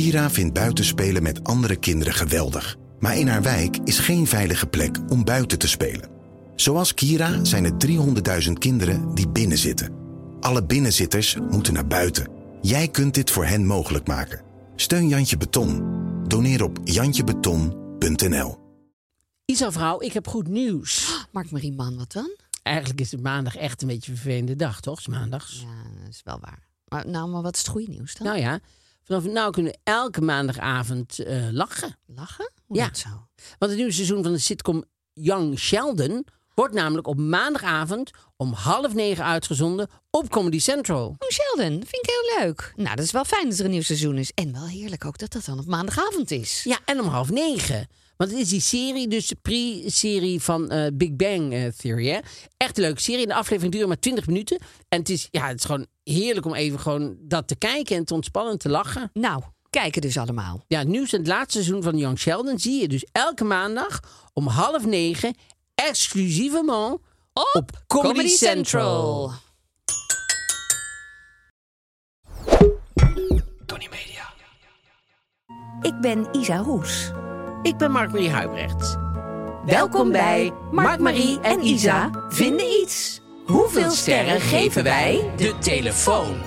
Kira vindt buitenspelen met andere kinderen geweldig. Maar in haar wijk is geen veilige plek om buiten te spelen. Zoals Kira zijn er 300.000 kinderen die binnenzitten. Alle binnenzitters moeten naar buiten. Jij kunt dit voor hen mogelijk maken. Steun Jantje Beton. Doneer op jantjebeton.nl. Isa vrouw, ik heb goed nieuws. Mark Marie Man, wat dan? Eigenlijk is het maandag echt een beetje een vervelende dag, toch? Is maandags. Ja, dat is wel waar. Maar, nou, maar wat is het goede nieuws dan? Nou ja, vanaf nu kunnen we elke maandagavond eh, lachen. Lachen? Hoe Ja. dat zo? Want het nieuwe seizoen van de sitcom Young Sheldon wordt namelijk op maandagavond om half negen uitgezonden op Comedy Central. Oh, Sheldon, vind ik heel leuk. Nou, dat is wel fijn dat er een nieuw seizoen is. En wel heerlijk ook dat dat dan op maandagavond is. Ja, en om half negen. Want het is die serie, dus de pre-serie van eh, Big Bang eh, Theory. Hè? Echt een leuke serie. De aflevering duurt maar 20 minuten. En het is, ja, het is gewoon heerlijk om even gewoon dat te kijken en te ontspannen en te lachen. Nou, kijken dus allemaal. Ja, het nieuws in het laatste seizoen van Young Sheldon zie je dus elke maandag om half negen exclusievement op, Comedy, Central. Ik ben Isa Roes. Ik ben Mark-Marie Huibrecht. Welkom bij Mark, Marie en Isa vinden iets. Hoeveel sterren geven wij? De telefoon.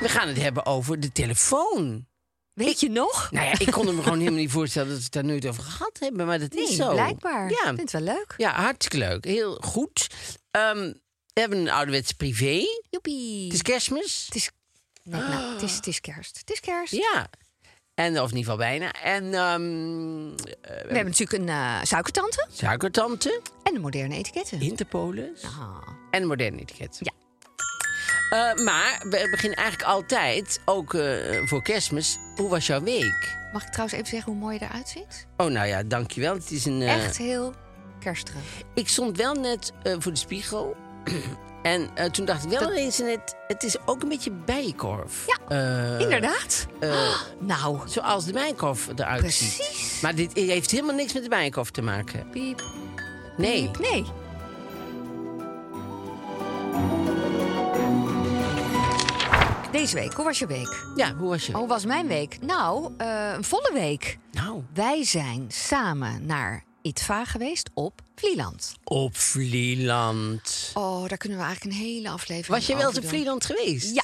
We gaan het hebben over de telefoon. Weet je nog? Nou ja, ik kon me gewoon helemaal niet voorstellen dat we het daar nooit over gehad hebben. Maar dat Nee, is zo. blijkbaar. Ja, Ik vind het wel leuk. ja hartstikke leuk. Heel goed. Ehm, we hebben een ouderwetse privé. Joepie. Het is kerstmis. Het is, nee, nou, het, is, het is kerst. Het is kerst. Ja. En, of in ieder geval bijna. En ehm, We hebben natuurlijk een eh, suikertante suikertante, en een moderne etiketten. Interpolis Ah. en moderne etiket. Ja. Eh, maar we beginnen eigenlijk altijd, ook eh, voor kerstmis, hoe was jouw week? Mag ik trouwens even zeggen hoe mooi je eruit ziet? Oh, nou ja, dankjewel. Het is een, eh, Echt heel kerstig. Ik stond wel net eh, voor de spiegel. en eh, toen dacht ik wel Dat- ineens net, het is ook een beetje bijenkorf. Ja, Eh, Inderdaad. eh, Nou, zoals de bijenkorf eruit ziet. precies. Maar dit heeft helemaal niks met de bijenkorf te maken. Piep. Nee. piep. Nee. Deze week, hoe was je week? Ja, hoe was je? Hoe was mijn week? Nou, een volle week. Nou, Wij zijn samen naar ITVA geweest op Vlieland. op Vlieland. Oh, daar kunnen we eigenlijk een hele aflevering Was je wel eens op. Vlieland geweest? Ja.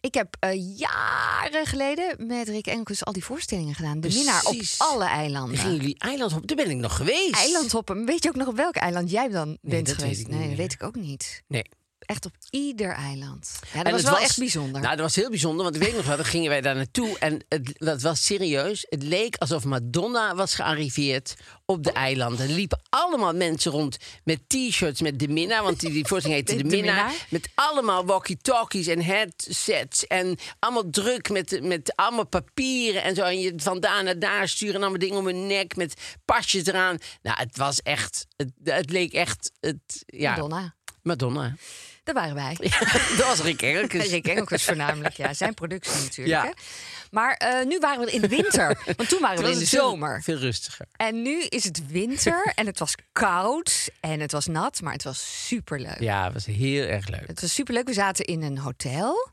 Ik heb eh, jaren geleden met Rick Enkus al die voorstellingen gedaan. De minnaar op alle eilanden. gingen jullie eilandhoppen. Daar ben ik nog geweest. Eilandhoppen. Weet je ook nog op welk eiland jij dan bent dat weet geweest? ik niet nee, meer. dat weet ik ook niet. Nee. Echt op ieder eiland. Ja, dat En was het wel echt bijzonder. Nou, dat was heel bijzonder, want ik weet nog wel, dan gingen wij daar naartoe en het, dat was serieus. Het leek alsof Madonna was gearriveerd op de eilanden. Er liepen allemaal mensen rond met t-shirts met de minnaar, want die, die voorstelling heette De- de, de minnaar. minnaar. Met allemaal walkie-talkies en headsets en allemaal druk met, met allemaal papieren en zo. En je van daar naar daar sturen en allemaal dingen om hun nek met pasjes eraan. Nou, het was echt, het, het leek echt, het, ja, Madonna. Madonna. Daar waren wij. dat was Rick Erkens. Rick Engelkes voornamelijk. Ja, zijn productie natuurlijk. Ja. Hè? Maar eh, nu waren we in de winter. Want toen waren we in de veel- zomer. Veel rustiger. En nu is het winter en het was koud en het was nat, maar het was superleuk. Ja, het was heel erg leuk. Het was superleuk. We zaten in een hotel.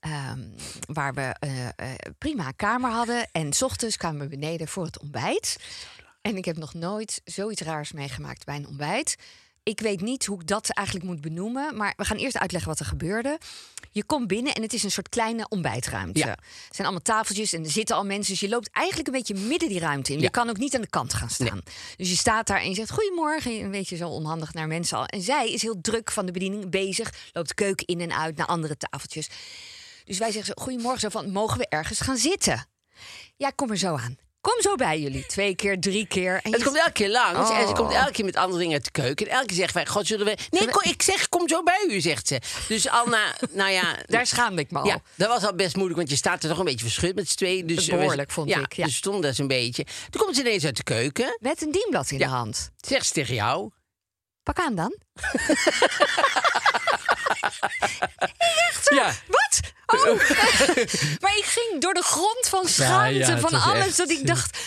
ehm, waar we eh, eh, prima een kamer hadden. En s ochtends kwamen we beneden voor het ontbijt. En ik heb nog nooit zoiets raars meegemaakt bij een ontbijt. Ik weet niet hoe ik dat eigenlijk moet benoemen. Maar we gaan eerst uitleggen wat er gebeurde. Je komt binnen en het is een soort kleine ontbijtruimte. Ja. Er zijn allemaal tafeltjes en er zitten al mensen. Dus je loopt eigenlijk een beetje midden die ruimte in. Ja. Je kan ook niet aan de kant gaan staan. Dus je staat daar en je zegt goedemorgen. Een beetje zo onhandig naar mensen al. En zij is heel druk van de bediening bezig. Loopt de keuken in en uit naar andere tafeltjes. Dus wij zeggen zo, goedemorgen, zo van, mogen we ergens gaan zitten? Ja, kom er zo aan. Kom zo bij jullie. Twee keer, drie keer. En Het je- komt elke keer langs en ze Oh. komt elke keer met andere dingen uit de keuken. En elke keer zegt wij, god, zullen we... Nee, kom, ik zeg, kom zo bij u, zegt ze. Dus al na, nou ja... Daar schaamde ik me al. Ja, dat was al best moeilijk, want je staat er toch een beetje verschut met z'n tweeën. Dus behoorlijk, vond ja, ik, ja. Dus stond dat zo'n beetje. Toen komt ze ineens uit de keuken. Met een dienblad in Ja. de hand. Zegt ze tegen jou. Pak aan dan. Ja. Oh. maar ik ging door de grond van schaamte, ja, van alles. echt- Dat ik dacht,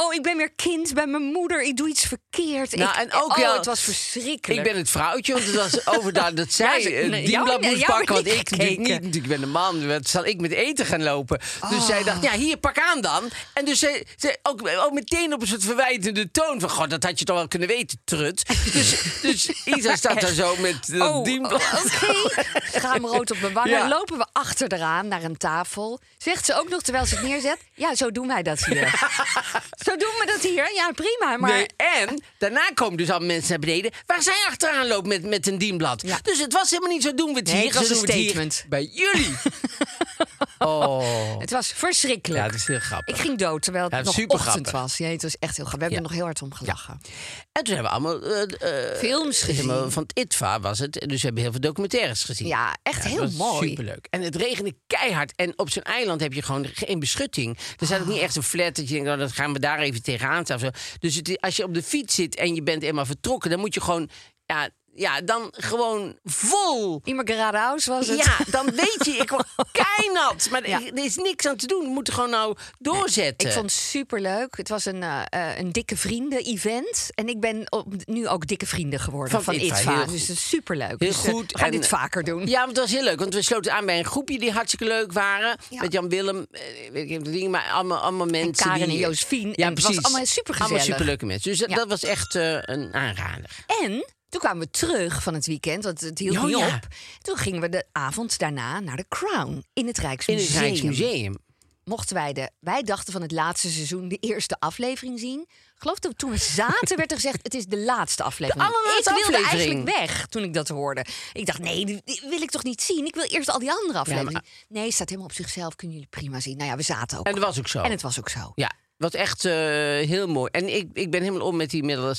oh, ik ben weer kind bij mijn moeder. Ik doe iets verkeerd. Nou, ik, en ook oh, het was verschrikkelijk. Ik ben het vrouwtje, want het was overduidelijk dat zij Ja, ze- een nee, dienblad jou- moest jou pakken. Want ik niet. natuurlijk, Ik ben een man. Wat zal ik met eten gaan lopen? Dus Oh. zij dacht, ja, hier, pak aan dan. En dus zij, zij ook, ook meteen op een soort verwijtende toon van... God, dat had je toch wel kunnen weten, trut. Dus, dus Isa staat daar zo met dat Oh, dienblad. oké. Schaamrood op mijn wangen. Ja. Lopen we achter eraan naar een tafel. Zegt ze ook nog terwijl ze het neerzet. Ja, zo doen wij dat hier. zo doen we dat hier. Ja, prima. Maar Nee, en daarna komen dus al mensen naar beneden... waar zij achteraan loopt met, met een dienblad. Ja. Dus het was helemaal niet zo doen we het Nee, hier. het was zo een statement. bij jullie. oh. het was verschrikkelijk. Ja, dat is heel grappig. Ik ging dood terwijl het Ja, nog ochtend was. Ja, het was echt heel grappig. We hebben er nog heel hard om gelachen. En toen hebben we allemaal... eh, Films gezien. helemaal van het ITVA was het. Dus we hebben heel veel documentaires gezien. Ja, echt heel mooi. Superleuk. En het regende keihard. En op zo'n eiland heb je gewoon geen beschutting. Er staat ook niet echt een flat dat je denkt... Oh, dat gaan we daar even tegenaan of zo. Dus het, als je op de fiets zit en je bent eenmaal vertrokken... dan moet je gewoon... Ja, ja, dan gewoon vol Immer geradeaus was het. ja, dan weet je, ik word keinat. Maar Ja. er is niks aan te doen. We moeten gewoon nou doorzetten. Ik vond het superleuk. Het was een, eh, eh, een dikke vrienden-event. En ik ben op- nu ook dikke vrienden geworden Van van, ITVA, Dus het is superleuk. Heel dus, eh, goed. En- dit vaker doen. Ja, want het was heel leuk. Want we sloten aan bij een groepje die hartstikke leuk waren. Ja. Met Jan Willem, weet ik dingen, maar allemaal, allemaal mensen. Karen die, en Josephine. Ja, En het was precies. allemaal supergezellig. Allemaal superleuke mensen. Dus dat, Ja. dat was echt een aanrader. En toen kwamen we terug van het weekend, want het hield Oh, niet ja. op. Toen gingen we de avond daarna naar de Crown in het In Rijksmuseum. het Rijksmuseum. Mochten wij de, wij dachten van het laatste seizoen de eerste aflevering zien. Geloof dat toen we zaten werd er gezegd het is de laatste aflevering. De ik wilde aflevering. eigenlijk weg toen ik dat hoorde. Ik dacht nee, die, die wil ik toch niet zien. Ik wil eerst al die andere afleveringen. Nee, staat helemaal op zichzelf. Kunnen jullie prima zien. Nou ja, we zaten ook. En dat was ook zo. En het was ook zo. Ja, wat echt eh, heel mooi. En ik, ik ben helemaal om met die middelen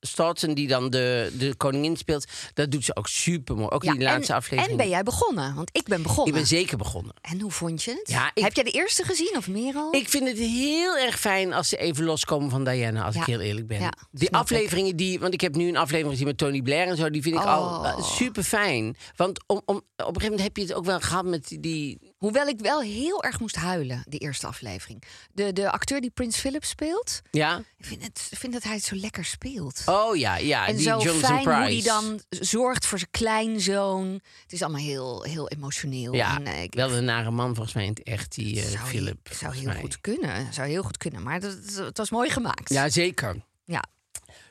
Stoughton, die dan de, de koningin speelt. Dat doet ze ook super mooi. Ook in die laatste en, aflevering. en ben jij begonnen? Want ik ben begonnen. Ik ben zeker begonnen. En hoe vond je het? Ja, ik- Heb jij de eerste gezien of meer al? Ik vind het heel erg fijn als ze even loskomen van Diana, als Ja. ik heel eerlijk ben. Die afleveringen die, want ik heb nu een aflevering gezien met Tony Blair en zo, die vind ik al Oh. super fijn. Want om, om, op een gegeven moment heb je het ook wel gehad met die- die. Hoewel ik wel heel erg moest huilen, de eerste aflevering. De, de acteur die Prins Philip speelt, Ja? ik vind, het, vind dat hij het zo lekker speelt. Oh ja, ja. en die zo Jonathan fijn Price. hoe hij dan zorgt voor zijn kleinzoon. Het is allemaal heel, heel emotioneel. Ja, en, eh, ik- wel een nare man volgens mij in het echt, die eh, zou, Philip. zou heel mij. goed kunnen. Zou heel goed kunnen. Maar dat, dat- het was mooi gemaakt. Ja, zeker. ja.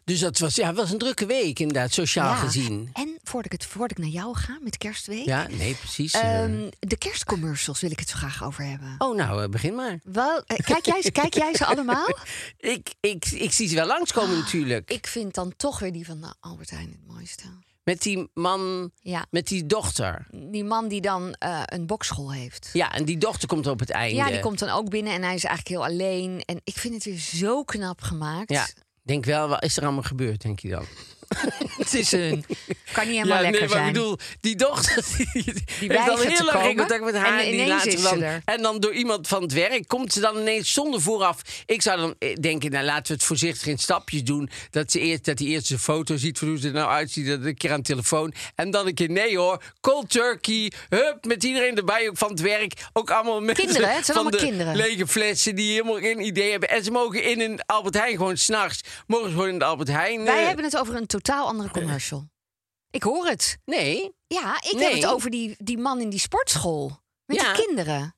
Dus dat was, ja, was een drukke week inderdaad, sociaal Ja. gezien. En voordat ik, het, voordat ik naar jou ga met kerstweek. Ja, nee, precies. eh. ehm, de kerstcommercials wil ik het zo graag over hebben. oh, nou, eh, begin maar. Wel, eh, kijk, jij, ze- kijk jij ze allemaal? Ik, ik, ik zie ze wel langskomen natuurlijk. Ah, Ik vind dan toch weer die van de Albert Heijn het mooiste. Met die man, Ja, met die dochter. die man die dan eh, een bokschool heeft. Ja, en die dochter komt op het einde. Ja, die komt dan ook binnen en hij is eigenlijk heel alleen. En ik vind het weer zo knap gemaakt. Ja, denk wel, wat is er allemaal gebeurd, denk je dan? het is een. Kan niet helemaal ja, lekker nee, maar zijn. ik bedoel, die dochter die, die heeft al heel lang komen. contact met haar. En die ineens laat zich is ze dan, er. En dan door iemand van het werk komt ze dan ineens zonder vooraf. Ik zou dan eh, denken, nou laten we het voorzichtig in stapjes doen. Dat, ze eerst, dat hij eerst een foto ziet van hoe ze er nou uitziet. Dat een keer aan de telefoon. En dan een keer, nee hoor, cold turkey. Hup, met iedereen erbij ook van het werk. Ook allemaal mensen Kinderen? Het zijn van allemaal de kinderen. lege flessen die helemaal geen idee hebben. En ze mogen in een Albert Heijn gewoon s'nachts. Mogen ze gewoon in de Albert Heijn. Wij eh, hebben het over een totaal andere commercial. Ik hoor het. Nee, Ja, ik Nee. heb het over die, die man in die sportschool. Met Ja. die kinderen.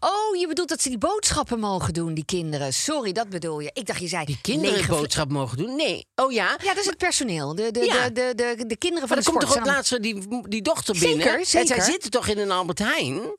Oh, je bedoelt dat ze die boodschappen mogen doen, die kinderen. Sorry, dat bedoel je. Ik dacht, je zei... die kinderen boodschap mogen doen. Nee, oh ja. Ja, dat is het personeel. De, de, Ja. de, de, de, de kinderen Maar van de komt sport. toch ook zijn laatst die, die dochter Zeker, binnen. En zeker. zij zitten toch in een Albert Heijn?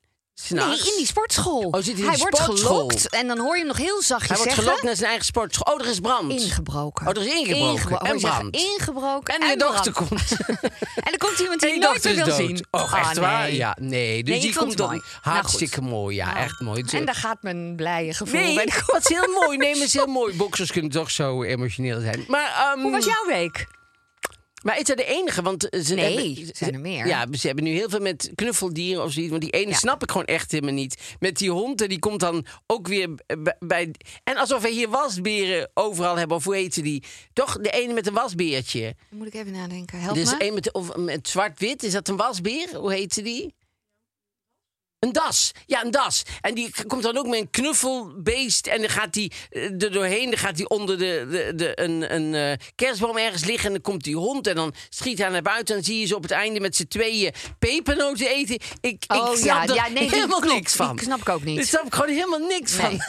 Nee, in die sportschool. Oh, zit hij in hij die wordt sportschool? gelokt en dan hoor je hem nog heel zachtjes Hij wordt zeggen... gelokt naar zijn eigen sportschool. Oh, er is brand. Ingebroken. Oh, er is ingebroken. Ingebo- En brand. Ingebroken En je dochter brand. komt. En er komt iemand die En je nooit meer wil dood. zien. Oh, Ah, echt waar? nee. Ja, nee. Dus Nee, die komt dan. Nou, hartstikke mooi. Ja, Nou, echt mooi. En daar gaat mijn blije gevoel Nee, bij de wat is heel mooi. Nee, maar het is heel mooi. Boxers kunnen toch zo emotioneel zijn. Maar, ehm, Hoe was jouw week? Maar is dat de enige? Want ze Nee, hebben, zijn er meer. Ja, ze hebben nu heel veel met knuffeldieren of zoiets. Want die ene Ja. snap ik gewoon echt helemaal niet. Met die hond, en die komt dan ook weer bij... En alsof we hier wasberen overal hebben. Of hoe heet ze die? Toch de ene met een wasbeertje. Moet ik even nadenken. Help Dus me. een met, of met zwart-wit. Is dat een wasbeer? Hoe heet ze die? Een das. Ja, een das. En die komt dan ook met een knuffelbeest. En dan gaat die eh, er doorheen. Dan gaat hij onder de, de, de, een, een eh, kerstboom ergens liggen. En dan komt die hond. En dan schiet hij naar buiten. En dan zie je ze op het einde met z'n tweeën pepernoten eten. Ik, ik Oh, snap ja, er ja, nee, die helemaal klopt. niks van. Die snap ik ook niet. Daar snap ik gewoon helemaal niks van.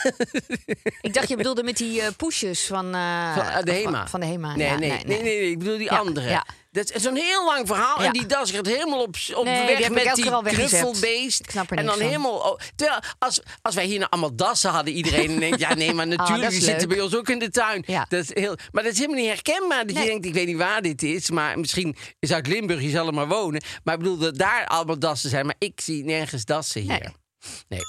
Ik dacht, je bedoelde met die eh poesjes van, Van de HEMA. Van, van de HEMA. Nee, ja, nee, nee, nee, nee, ik bedoel die Ja, andere. Dat is zo'n heel lang verhaal. Ja. En die das gaat helemaal op, op Nee, weg met die knuffelbeest. Ik snap er en dan van. helemaal... terwijl, als, als wij hier nou allemaal dassen hadden, iedereen denkt... Ja, nee, maar natuurlijk, Ah, is die zitten bij ons ook in de tuin. Ja. Dat is heel, maar dat is helemaal niet herkenbaar. Dat Nee. je denkt, ik weet niet waar dit is. Maar misschien is uit Limburg, je zal er maar wonen. Maar ik bedoel, dat daar allemaal dassen zijn. Maar ik zie nergens dassen hier. Nee. nee.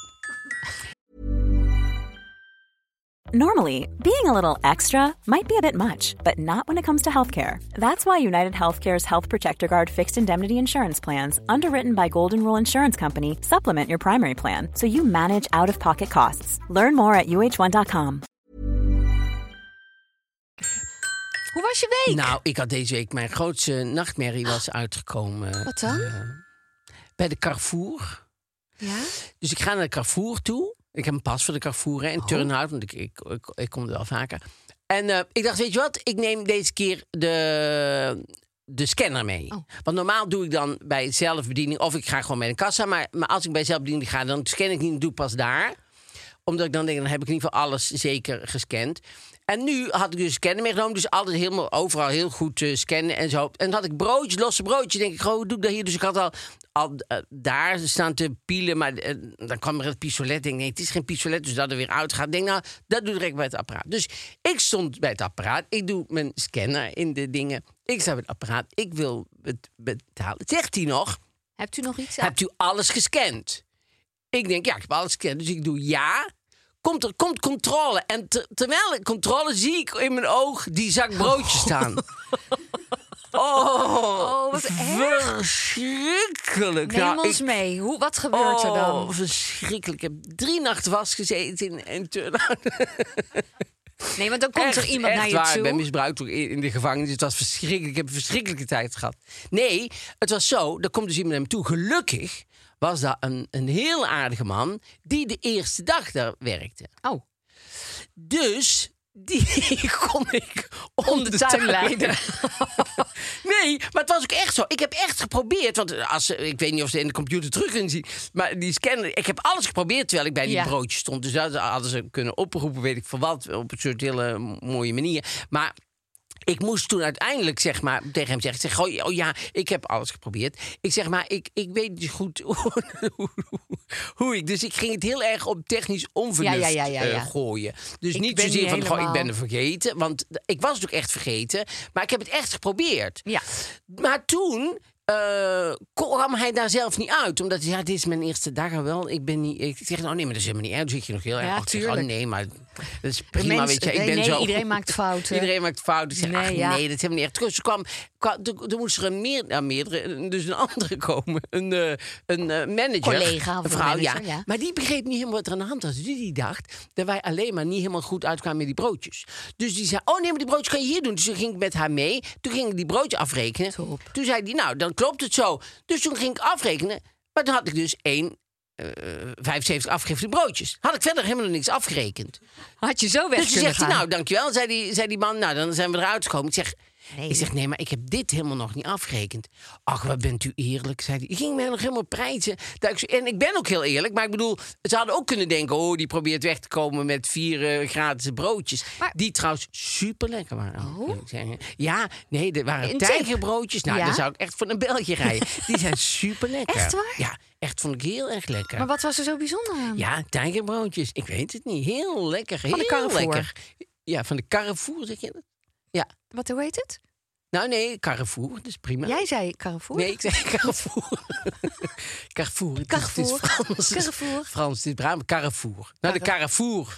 Normally, being a little extra might be a bit much, but not when it comes to healthcare. That's why United Healthcare's Health Protector Guard fixed indemnity insurance plans, underwritten by Golden Rule Insurance Company, supplement your primary plan so you manage out of pocket costs. Learn more at uh1.com. Hoe was je week? Nou, ik had deze week... Mijn grootste nachtmerrie was uitgekomen. Wat dan? eh, bij de Carrefour. ja? Dus ik ga naar de Carrefour toe. Ik heb een pas voor de Carrefour hè, in Turnhout, want ik, ik, ik, ik kom er wel vaker. En eh, ik dacht, weet je wat, ik neem deze keer de, de scanner mee. Oh. Want normaal doe ik dan bij zelfbediening, of ik ga gewoon bij de kassa. Maar, maar als ik bij zelfbediening ga, dan scan ik niet, doe ik pas daar. Omdat ik dan denk, dan heb ik in ieder geval alles zeker gescand. En nu had ik dus scannen meegenomen. Dus altijd helemaal overal heel goed eh, scannen en zo. En dan had ik broodjes, losse broodjes. denk ik, goh, hoe doe ik dat hier? Dus ik had al, al eh, daar staan te pielen. Maar eh, dan kwam er het pistolet. Ik denk, nee, het is geen pistolet. Dus dat er weer uitgaat. Denk, nou, dat doe ik bij het apparaat. Dus ik stond bij het apparaat. Ik doe mijn scanner in de dingen. Ik sta bij het apparaat. Ik wil het betalen. Zegt hij nog, Hebt u nog iets? hebt u alles gescand? Ik denk, ja, ik heb alles gescand. Dus ik doe ja. Komt er komt controle. En ter- terwijl ik controle zie ik in mijn oog die zak broodjes staan. Oh, Oh, wat verschrikkelijk. Neem Nou, ons ik- mee. Hoe, wat gebeurt er dan? Oh, verschrikkelijk. Ik heb drie nachten vastgezeten in, in Turnhout. Nee, want dan komt er iemand naar je waar. toe. Ik ben misbruikt in de gevangenis. Het was verschrikkelijk. Ik heb een verschrikkelijke tijd gehad. Nee, het was zo. Er komt dus iemand naar me toe. Gelukkig was dat een, een heel aardige man... die de eerste dag daar werkte. Oh, Dus die kon ik om de, tuin leiden. nee, maar het was ook echt zo. Ik heb echt geprobeerd. Want als, ik weet niet of ze in de computer terug kunnen zien. Maar die scanner. Ik heb alles geprobeerd terwijl ik bij die Ja. broodjes stond. Dus dat hadden ze kunnen oproepen, weet ik voor wat. Op een soort hele mooie manier. Maar. Ik moest toen uiteindelijk zeg maar, tegen hem zeggen: zeg, oh, oh ja, ik heb alles geprobeerd. Ik zeg maar, ik, ik weet niet goed hoe, hoe, hoe ik. Dus ik ging het heel erg op technisch onvernuft Ja, ja, ja, ja, eh, gooien. Dus Ik niet zozeer van, goh, ik helemaal- ben er vergeten. Want ik was ook echt vergeten. Maar ik heb het echt geprobeerd. ja. Maar toen eh, kwam hij daar zelf niet uit. Omdat hij, ja, dit is mijn eerste dag al wel. Ik ben niet... Ik zeg, nou nee, maar dat is helemaal niet erg. Dan zit je nog heel erg Ja, Oh, nee, maar dat is prima, mens- weet je. Ik nee, ben nee, zo... iedereen maakt fouten. Iedereen maakt fouten. Ik zeg, Nee, ach ja. nee, dat is helemaal niet echt. Er kwam... kwam er, moest er een meer, nou, meerdere, dus een andere komen. Een, eh, een eh, manager. Collega of een vrouw, manager, ja. ja. Maar die begreep niet helemaal wat er aan de hand was. Dus die dacht dat wij alleen maar niet helemaal goed uitkwamen met die broodjes. Dus die zei, oh nee, maar die broodjes kan je hier doen. Dus toen ging ik met haar mee. Toen ging ik die broodje afrekenen. Top. Toen zei hij, nou, dan klopt het zo. Dus toen ging ik afrekenen. Maar toen had ik dus één... eh 75 afgegeven broodjes. Had ik verder helemaal niks afgerekend. Had je zo weg Dus kunnen zegt hij, nou, dankjewel. Zei die, zei die man, nou, dan zijn we eruit gekomen. Ik zeg, Nee. ik zeg, nee, maar ik heb dit helemaal nog niet afgerekend. Ach, wat bent u eerlijk, zei hij. Je ging mij nog helemaal prijzen. Ik en ik ben ook heel eerlijk, maar ik bedoel... ze hadden ook kunnen denken, oh, die probeert weg te komen... met vier eh, gratis broodjes. Maar- Die trouwens super lekker waren. ik Oh. Ja, nee, er waren tijgerbroodjes. Nou, Ja? dan zou ik echt voor een België rijden. Die zijn super lekker. Echt waar? Ja, echt vond ik heel erg lekker. Maar wat was er zo bijzonder aan? Ja, tijgerbroodjes. Ik weet het niet. Heel lekker. Heel de Carrefour? lekker. Ja, van de Carrefour zeg je dat? Ja. Wat, hoe heet het? Nou nee, Carrefour. Dat is prima. Jij zei Carrefour? Nee, ik zei Carrefour. Carrefour. Het is- Carrefour. Het is Frans. Carrefour. Frans, is Brabant. Carrefour. Nou, de Carrefour.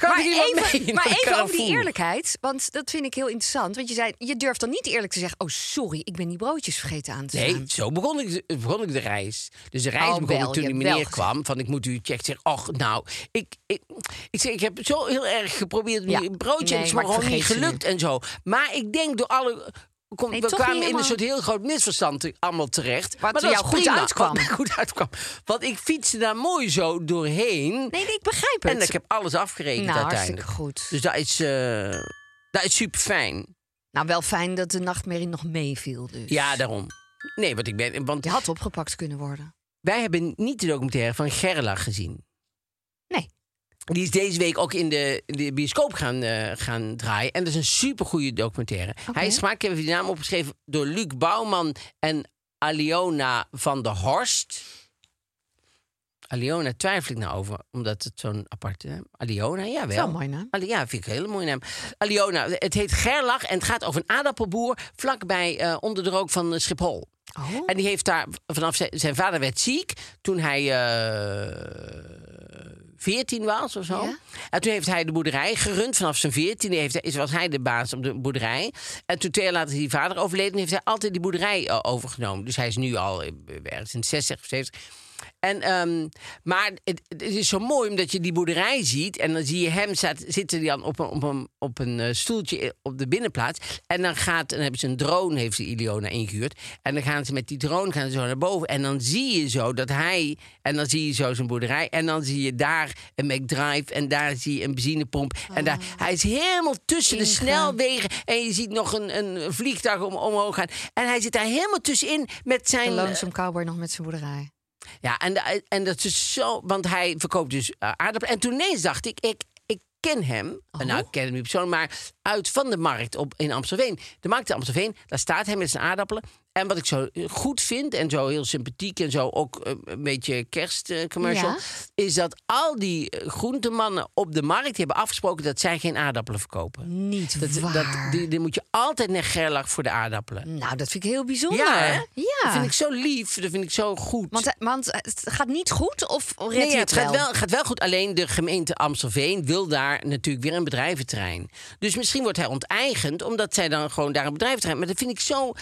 Maar even, maar even over die eerlijkheid. Want dat vind ik heel interessant. Want je zei, je durft dan niet eerlijk te zeggen... oh, sorry, ik ben die broodjes vergeten aan te Nee, staan. zo begon ik, de- begon ik de reis. Dus de reis Oh, begon ik toen die meneer kwam. Van ik moet u checken. Zeg, och, nou, ik, ik, ik, zeg, ik heb zo heel erg geprobeerd Ja. broodje. en Nee, het is maar gewoon niet nu. gelukt en zo. Maar ik denk door alle kom, Nee, we kwamen in een soort heel groot misverstand allemaal terecht. Wat dat jou goed prima, uitkwam. Goed uitkwam. Want ik fietste daar mooi zo doorheen. Nee, nee, ik begrijp het. en ik heb alles afgerekend nou, uiteindelijk. hartstikke goed. Dus dat is, eh dat is super fijn. Nou, wel fijn dat de nachtmerrie nog meeviel dus. Ja, daarom. Nee, want ik ben. Want Je had opgepakt kunnen worden. wij hebben niet de documentaire van Gerlach gezien. Die is deze week ook in de, de bioscoop gaan, eh, gaan draaien. En dat is een supergoeie documentaire. Hij is gemaakt, ik heb de naam opgeschreven, door Luc Bouwman en Aliona van der Horst. Aliona twijfel ik nou over, omdat het zo'n aparte naam Aliona, ja wel. Een mooie naam. Ali- ja, vind ik een hele mooie naam. Aliona, het heet Gerlach en het gaat over een aardappelboer vlakbij eh, onder de rook van Schiphol. Oh. En die heeft daar vanaf zijn, zijn vader werd ziek toen hij eh 14 was of zo. Ja. En toen heeft hij de boerderij gerund vanaf zijn 14 heeft, is, was hij de baas op de boerderij. En toen twee jaar later is die vader overleden, heeft hij altijd die boerderij eh, overgenomen. Dus hij is nu al eh, ergens in de 60 of 70. En, ehm, maar het, het is zo mooi omdat je die boerderij ziet. En dan zie je hem staat, zitten die dan op een, op een, op een eh, stoeltje op de binnenplaats. En dan gaat, dan hebben ze een drone, heeft ze Iliona ingehuurd. En dan gaan ze met die drone gaan ze zo naar boven. En dan zie je zo dat hij. En dan zie je zo zijn boerderij. En dan zie je daar een McDrive. En daar zie je een benzinepomp. En daar, hij is helemaal tussen de snelwegen. En je ziet nog een, een vliegtuig om, omhoog gaan. En hij zit daar helemaal tussenin met De zijn. lonesome cowboy nog met zijn boerderij. Ja, en, en dat is zo. Want hij verkoopt dus eh, aardappelen. En toen ineens dacht ik, ik, ik ken hem. Oh. Nou, ik ken hem niet persoonlijk, maar uit van de markt op, in Amstelveen. De markt in Amstelveen, daar staat hij met zijn aardappelen. En wat ik zo goed vind en zo heel sympathiek en zo ook eh, een beetje kerstcommercial, Ja. is dat al die eh, groentemannen op de markt hebben afgesproken dat zij geen aardappelen verkopen. Niet Dat, waar. dat, die, die moet je altijd naar Gerlach voor de aardappelen. Nou, dat vind ik heel bijzonder. Ja, hè? Ja. Dat vind ik zo lief, dat vind ik zo goed. Want, want het gaat niet goed of redt Nee, het het gaat wel? wel, gaat wel goed. Alleen de gemeente Amstelveen wil daar natuurlijk weer een bedrijventerrein. Dus misschien wordt hij onteigend, omdat zij dan gewoon daar een bedrijventerrein. Maar dat vind ik zo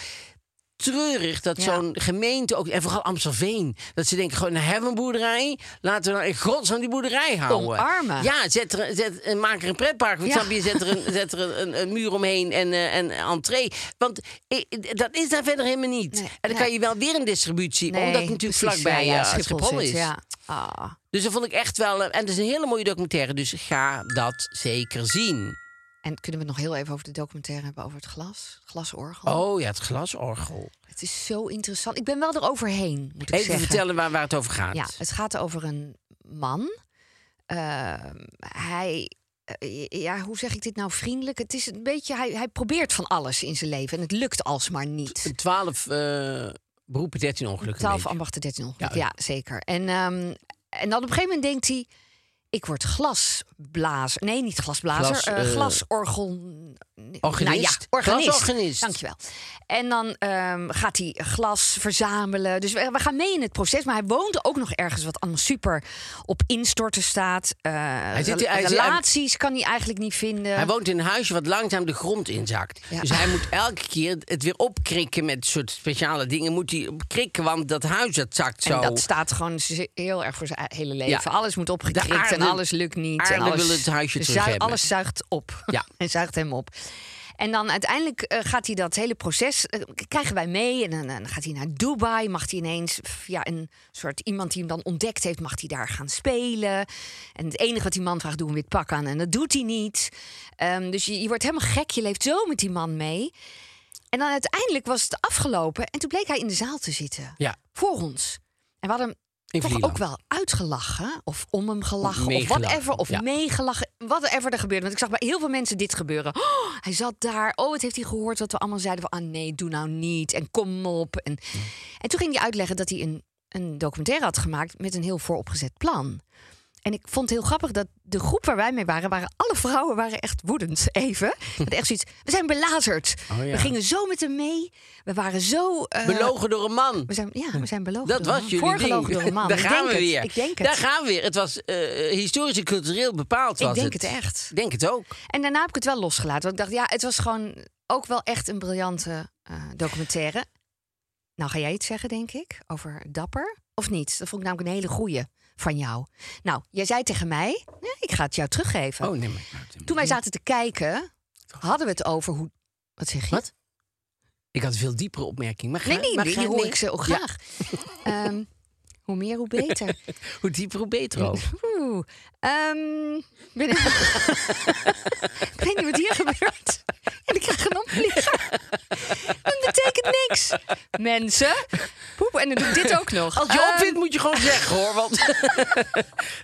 treurig dat Ja. zo'n gemeente ook, en vooral Amstelveen, dat ze denken gewoon, nou hebben we een boerderij, laten we nou in godsnaam die boerderij houden. Omarmen. Ja, zet er, zet, eh, maak er een pretpark, Ja. snap je? Zet er een, zet er een, een, muur omheen en eh, en entree. Want eh, dat is daar verder helemaal niet. Nee, en dan nee. kan je wel weer een distributie, Nee, omdat het natuurlijk precies, vlakbij ja, ja, Schiphol, is. Ja. Ah. Dus dat vond ik echt wel. En het is een hele mooie documentaire, dus ga dat zeker zien. En kunnen we het nog heel even over de documentaire hebben over het glas? Glasorgel. Oh ja, het glasorgel. Het is zo interessant. Ik ben wel eroverheen, moet ik Even zeggen. vertellen waar, waar het over gaat. Ja, het gaat over een man. Ehm, hij, eh, ja, hoe zeg ik dit nou vriendelijk? Het is een beetje, hij, hij probeert van alles in zijn leven en het lukt alsmaar niet. 12 eh beroepen, 13 ongelukken. 12 een beetje. ambachten, 13 ongeluk. Ja. Ja, zeker. En, ehm, en dan op een gegeven moment denkt hij... ik word glasblazer. Nee, niet glasblazer. Glas, eh, eh, glasorgel... Organist. Nou ja, organist. Glasorganist. Dankjewel. En dan ehm, gaat hij glas verzamelen. Dus we, we gaan mee in het proces. Maar hij woont ook nog ergens wat allemaal super op instorten staat. Eh, zit- hij zit- relaties kan hij eigenlijk niet vinden. Hij woont in een huisje wat langzaam de grond inzakt. Ja. Dus hij moet elke keer het weer opkrikken met soort speciale dingen. Moet hij krikken, want dat huis dat zakt zo. En dat staat gewoon heel erg voor zijn hele leven. Ja. Alles moet opgekrikt en alles lukt niet. en aarde alles, wil het huisje terug hebben. Alles zuigt op. Ja. en zuigt hem op. En dan uiteindelijk eh, gaat hij dat hele proces, eh, krijgen wij mee. En dan, gaat hij naar Dubai, mag hij ineens, via een soort iemand die hem dan ontdekt heeft, mag hij daar gaan spelen. En het enige wat die man vraagt, doe een wit pak aan. En dat doet hij niet. Ehm, dus je, je wordt helemaal gek, je leeft zo met die man mee. En dan uiteindelijk was het afgelopen en toen bleek hij in de zaal te zitten. Ja. Voor ons. En we hadden hem In toch Vlieland. ook wel uitgelachen. Of om hem gelachen. Of, meegelachen, whatever. Of ja. meegelachen. Whatever er gebeurde. Want ik zag bij heel veel mensen dit gebeuren. Oh, hij zat daar. Oh, het heeft hij gehoord wat we allemaal zeiden. Van, ah nee, doe nou niet. En kom op. En, en toen ging hij uitleggen dat hij een, een documentaire had gemaakt... met een heel vooropgezet plan. En ik vond het heel grappig dat de groep waar wij mee waren... waren alle vrouwen waren echt woedend even. Met echt zoiets, we zijn belazerd. Oh ja. We gingen zo met hem mee. We waren zo... eh, Belogen door een man. we zijn, ja, we zijn belogen Dat door was jullie Voorgelogen ding. door een man. Daar Ik gaan we het. weer. Ik denk het. Daar gaan we weer. Het was eh, historisch en cultureel bepaald. Ik Was denk het echt. Ik denk het ook. En daarna heb ik het wel losgelaten. Want ik dacht, ja, het was gewoon ook wel echt een briljante eh, documentaire. Nou, ga jij iets zeggen, denk ik, over Dapper? Of niet? Dat vond ik namelijk een hele goeie van jou. Nou, jij zei tegen mij, ja, ik ga het jou teruggeven. Oh nee, maar. Toen wij zaten te kijken, hadden we het over hoe... Wat zeg je? Wat? Ik had een veel diepere opmerking. Maar ga, Nee, nee, maar die ga- hoor nee. ik zo Ja, graag. Ehm, hoe meer, hoe beter. hoe dieper, hoe beter ook. Oeh. ehm, ben ik... ik weet niet wat hier gebeurt. En ik krijg een opvlieger. Dat betekent niks. Mensen. Poep. En dan doe ik dit ook nog. Als je Ehm, opvindt, moet je gewoon zeggen hoor. Want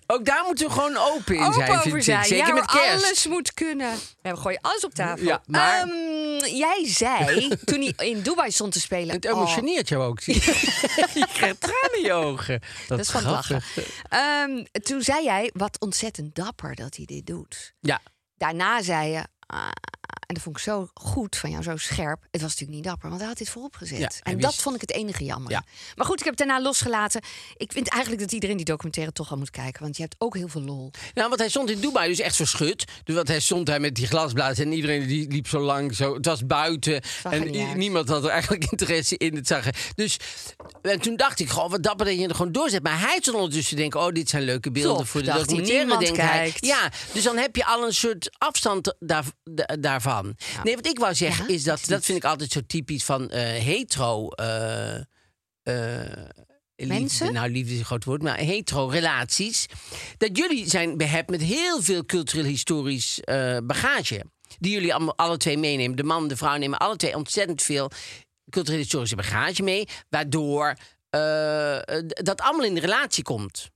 ook daar moeten we gewoon open in open zijn. ik. zijn. Zeker ja, met kerst. alles moet kunnen. We gooien alles op tafel. Ja, maar- Ehm, jij zei, toen hij in Dubai stond te spelen... Het oh, emotioneert jou ook. zie je. krijgt tranen in je dat is van lachen. grappig. Ehm, toen zei jij, wat ontzettend dapper dat hij dit doet. Ja, Daarna zei je, ah, en dat vond ik zo goed van jou, zo scherp. Het was natuurlijk niet dapper, want hij had dit voorop gezet. Ja, en dat vond ik het enige jammer. Ja. Maar goed, ik heb het daarna losgelaten. Ik vind eigenlijk dat iedereen die documentaire toch al moet kijken, want je hebt ook heel veel lol. nou, want hij stond in Dubai dus echt verschut. Dus wat hij stond daar met die glasblazen en iedereen die liep zo lang. Zo, het was buiten en niemand had er eigenlijk interesse in het zagen. Dus en toen dacht ik, goh, wat dapper dat je er gewoon doorzet. Maar hij stond ondertussen te denken, oh, dit zijn leuke beelden voor de documentaire. niemand denkt hij. kijkt. Ja, dus dan heb je al een soort afstand daar, Nee, wat ik wou zeggen Ja, is dat, dat vind ik altijd zo typisch van eh, hetero... liefde, Mensen? nou, liefde is een groot woord, maar hetero-relaties. Dat jullie zijn behept met heel veel cultureel-historisch bagage. Die jullie allemaal, alle twee meenemen. De man en de vrouw nemen alle twee ontzettend veel cultureel-historische bagage mee. Waardoor dat allemaal in de relatie komt.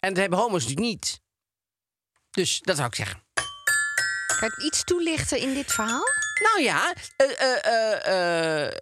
En dat hebben homo's natuurlijk niet. Dus dat zou ik zeggen. Kan je iets toelichten in dit verhaal? Nou ja, eh, eh, eh,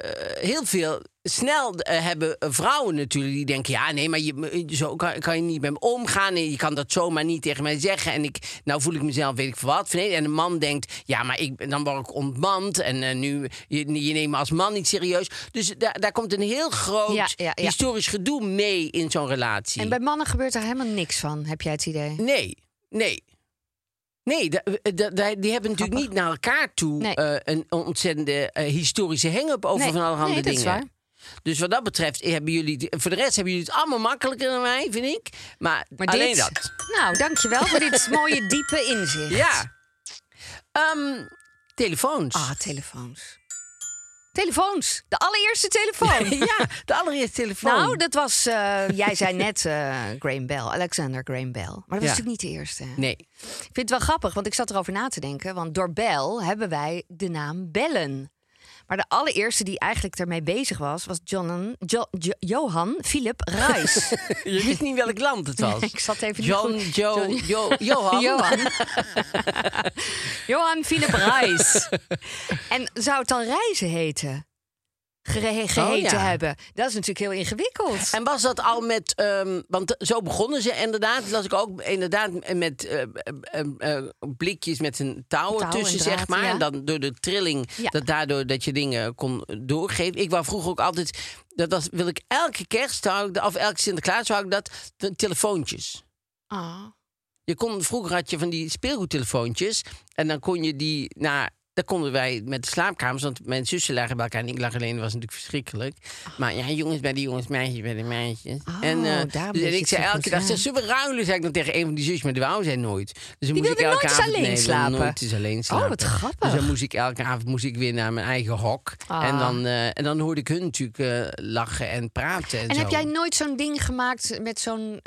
heel veel. Snel hebben vrouwen natuurlijk die denken: ja, nee, maar je, zo kan, kan je niet met me omgaan. En je kan dat zomaar niet tegen mij zeggen. En ik, nou voel ik mezelf, weet ik veel wat. Nee, En een man denkt: ja, maar ik, dan word ik ontmand. En nu, je, je neemt me als man niet serieus. Dus daar, daar komt een heel groot Ja, ja, ja. historisch gedoe mee in zo'n relatie. En bij mannen gebeurt er helemaal niks van, heb jij het idee? Nee, nee. Nee, da- die hebben natuurlijk niet naar elkaar toe Nee. eh, een ontzettende eh, historische hang-up over Nee, van allerhande nee, dat dingen. is waar. Dus wat dat betreft hebben jullie, voor de rest hebben jullie het allemaal makkelijker dan mij, vind ik. Maar, Maar alleen dit, dat. Nou, dankjewel voor dit mooie, diepe inzicht. Ja. Ehm, telefoons. Ah, telefoons. Telefoons. De allereerste telefoon. ja, de allereerste telefoon. Nou, dat was... eh, jij zei net eh Graham Bell, Alexander Graham Bell. Maar dat was Ja. natuurlijk niet de eerste. Nee. Ik vind het wel grappig, want ik zat erover na te denken. Want door Bell hebben wij de naam Bellen. Maar de allereerste die eigenlijk ermee bezig was... was John, Jo- Jo- Johan Philip Reis. Je wist niet welk land het was. ik zat even niet goed. John- Jo, Johan. Johan. Johan Philip Reis. en zou het dan reizen heten? Geheten Oh, ja. hebben. Dat is natuurlijk heel ingewikkeld. En was dat al met, ehm, want zo begonnen ze inderdaad. Dat las ik ook inderdaad met eh, eh, eh, eh, blikjes met een touw Touw en ertussen, draad, zeg maar. ja. En dan door de trilling, Ja. dat daardoor dat je dingen kon doorgeven. Ik wou vroeger ook altijd, dat was, wil ik elke kerst, ik, of elke Sinterklaas, wou ik dat, de telefoontjes. Ah. Je kon, vroeger had je van die speelgoedtelefoontjes. En dan kon je die naar. Dan konden wij met de slaapkamers, want mijn zussen lagen bij elkaar en ik lag alleen, dat was natuurlijk verschrikkelijk. Maar ja, jongens bij de jongens, meisjes bij de meisjes. Oh, en, dus, je ik zei elke dag, zeg, zullen we ruilen, zei ik dan tegen een van die zusjes, maar de wou zij nooit. Dus dan Die wilde nooit eens alleen nee, slapen? nooit eens alleen Oh, slapen. wat grappig. Dus dan moest ik elke avond moest ik weer naar mijn eigen hok. Ah. En, dan, eh, en dan hoorde ik hun natuurlijk eh, lachen en praten. En, En heb jij nooit zo'n ding gemaakt met zo'n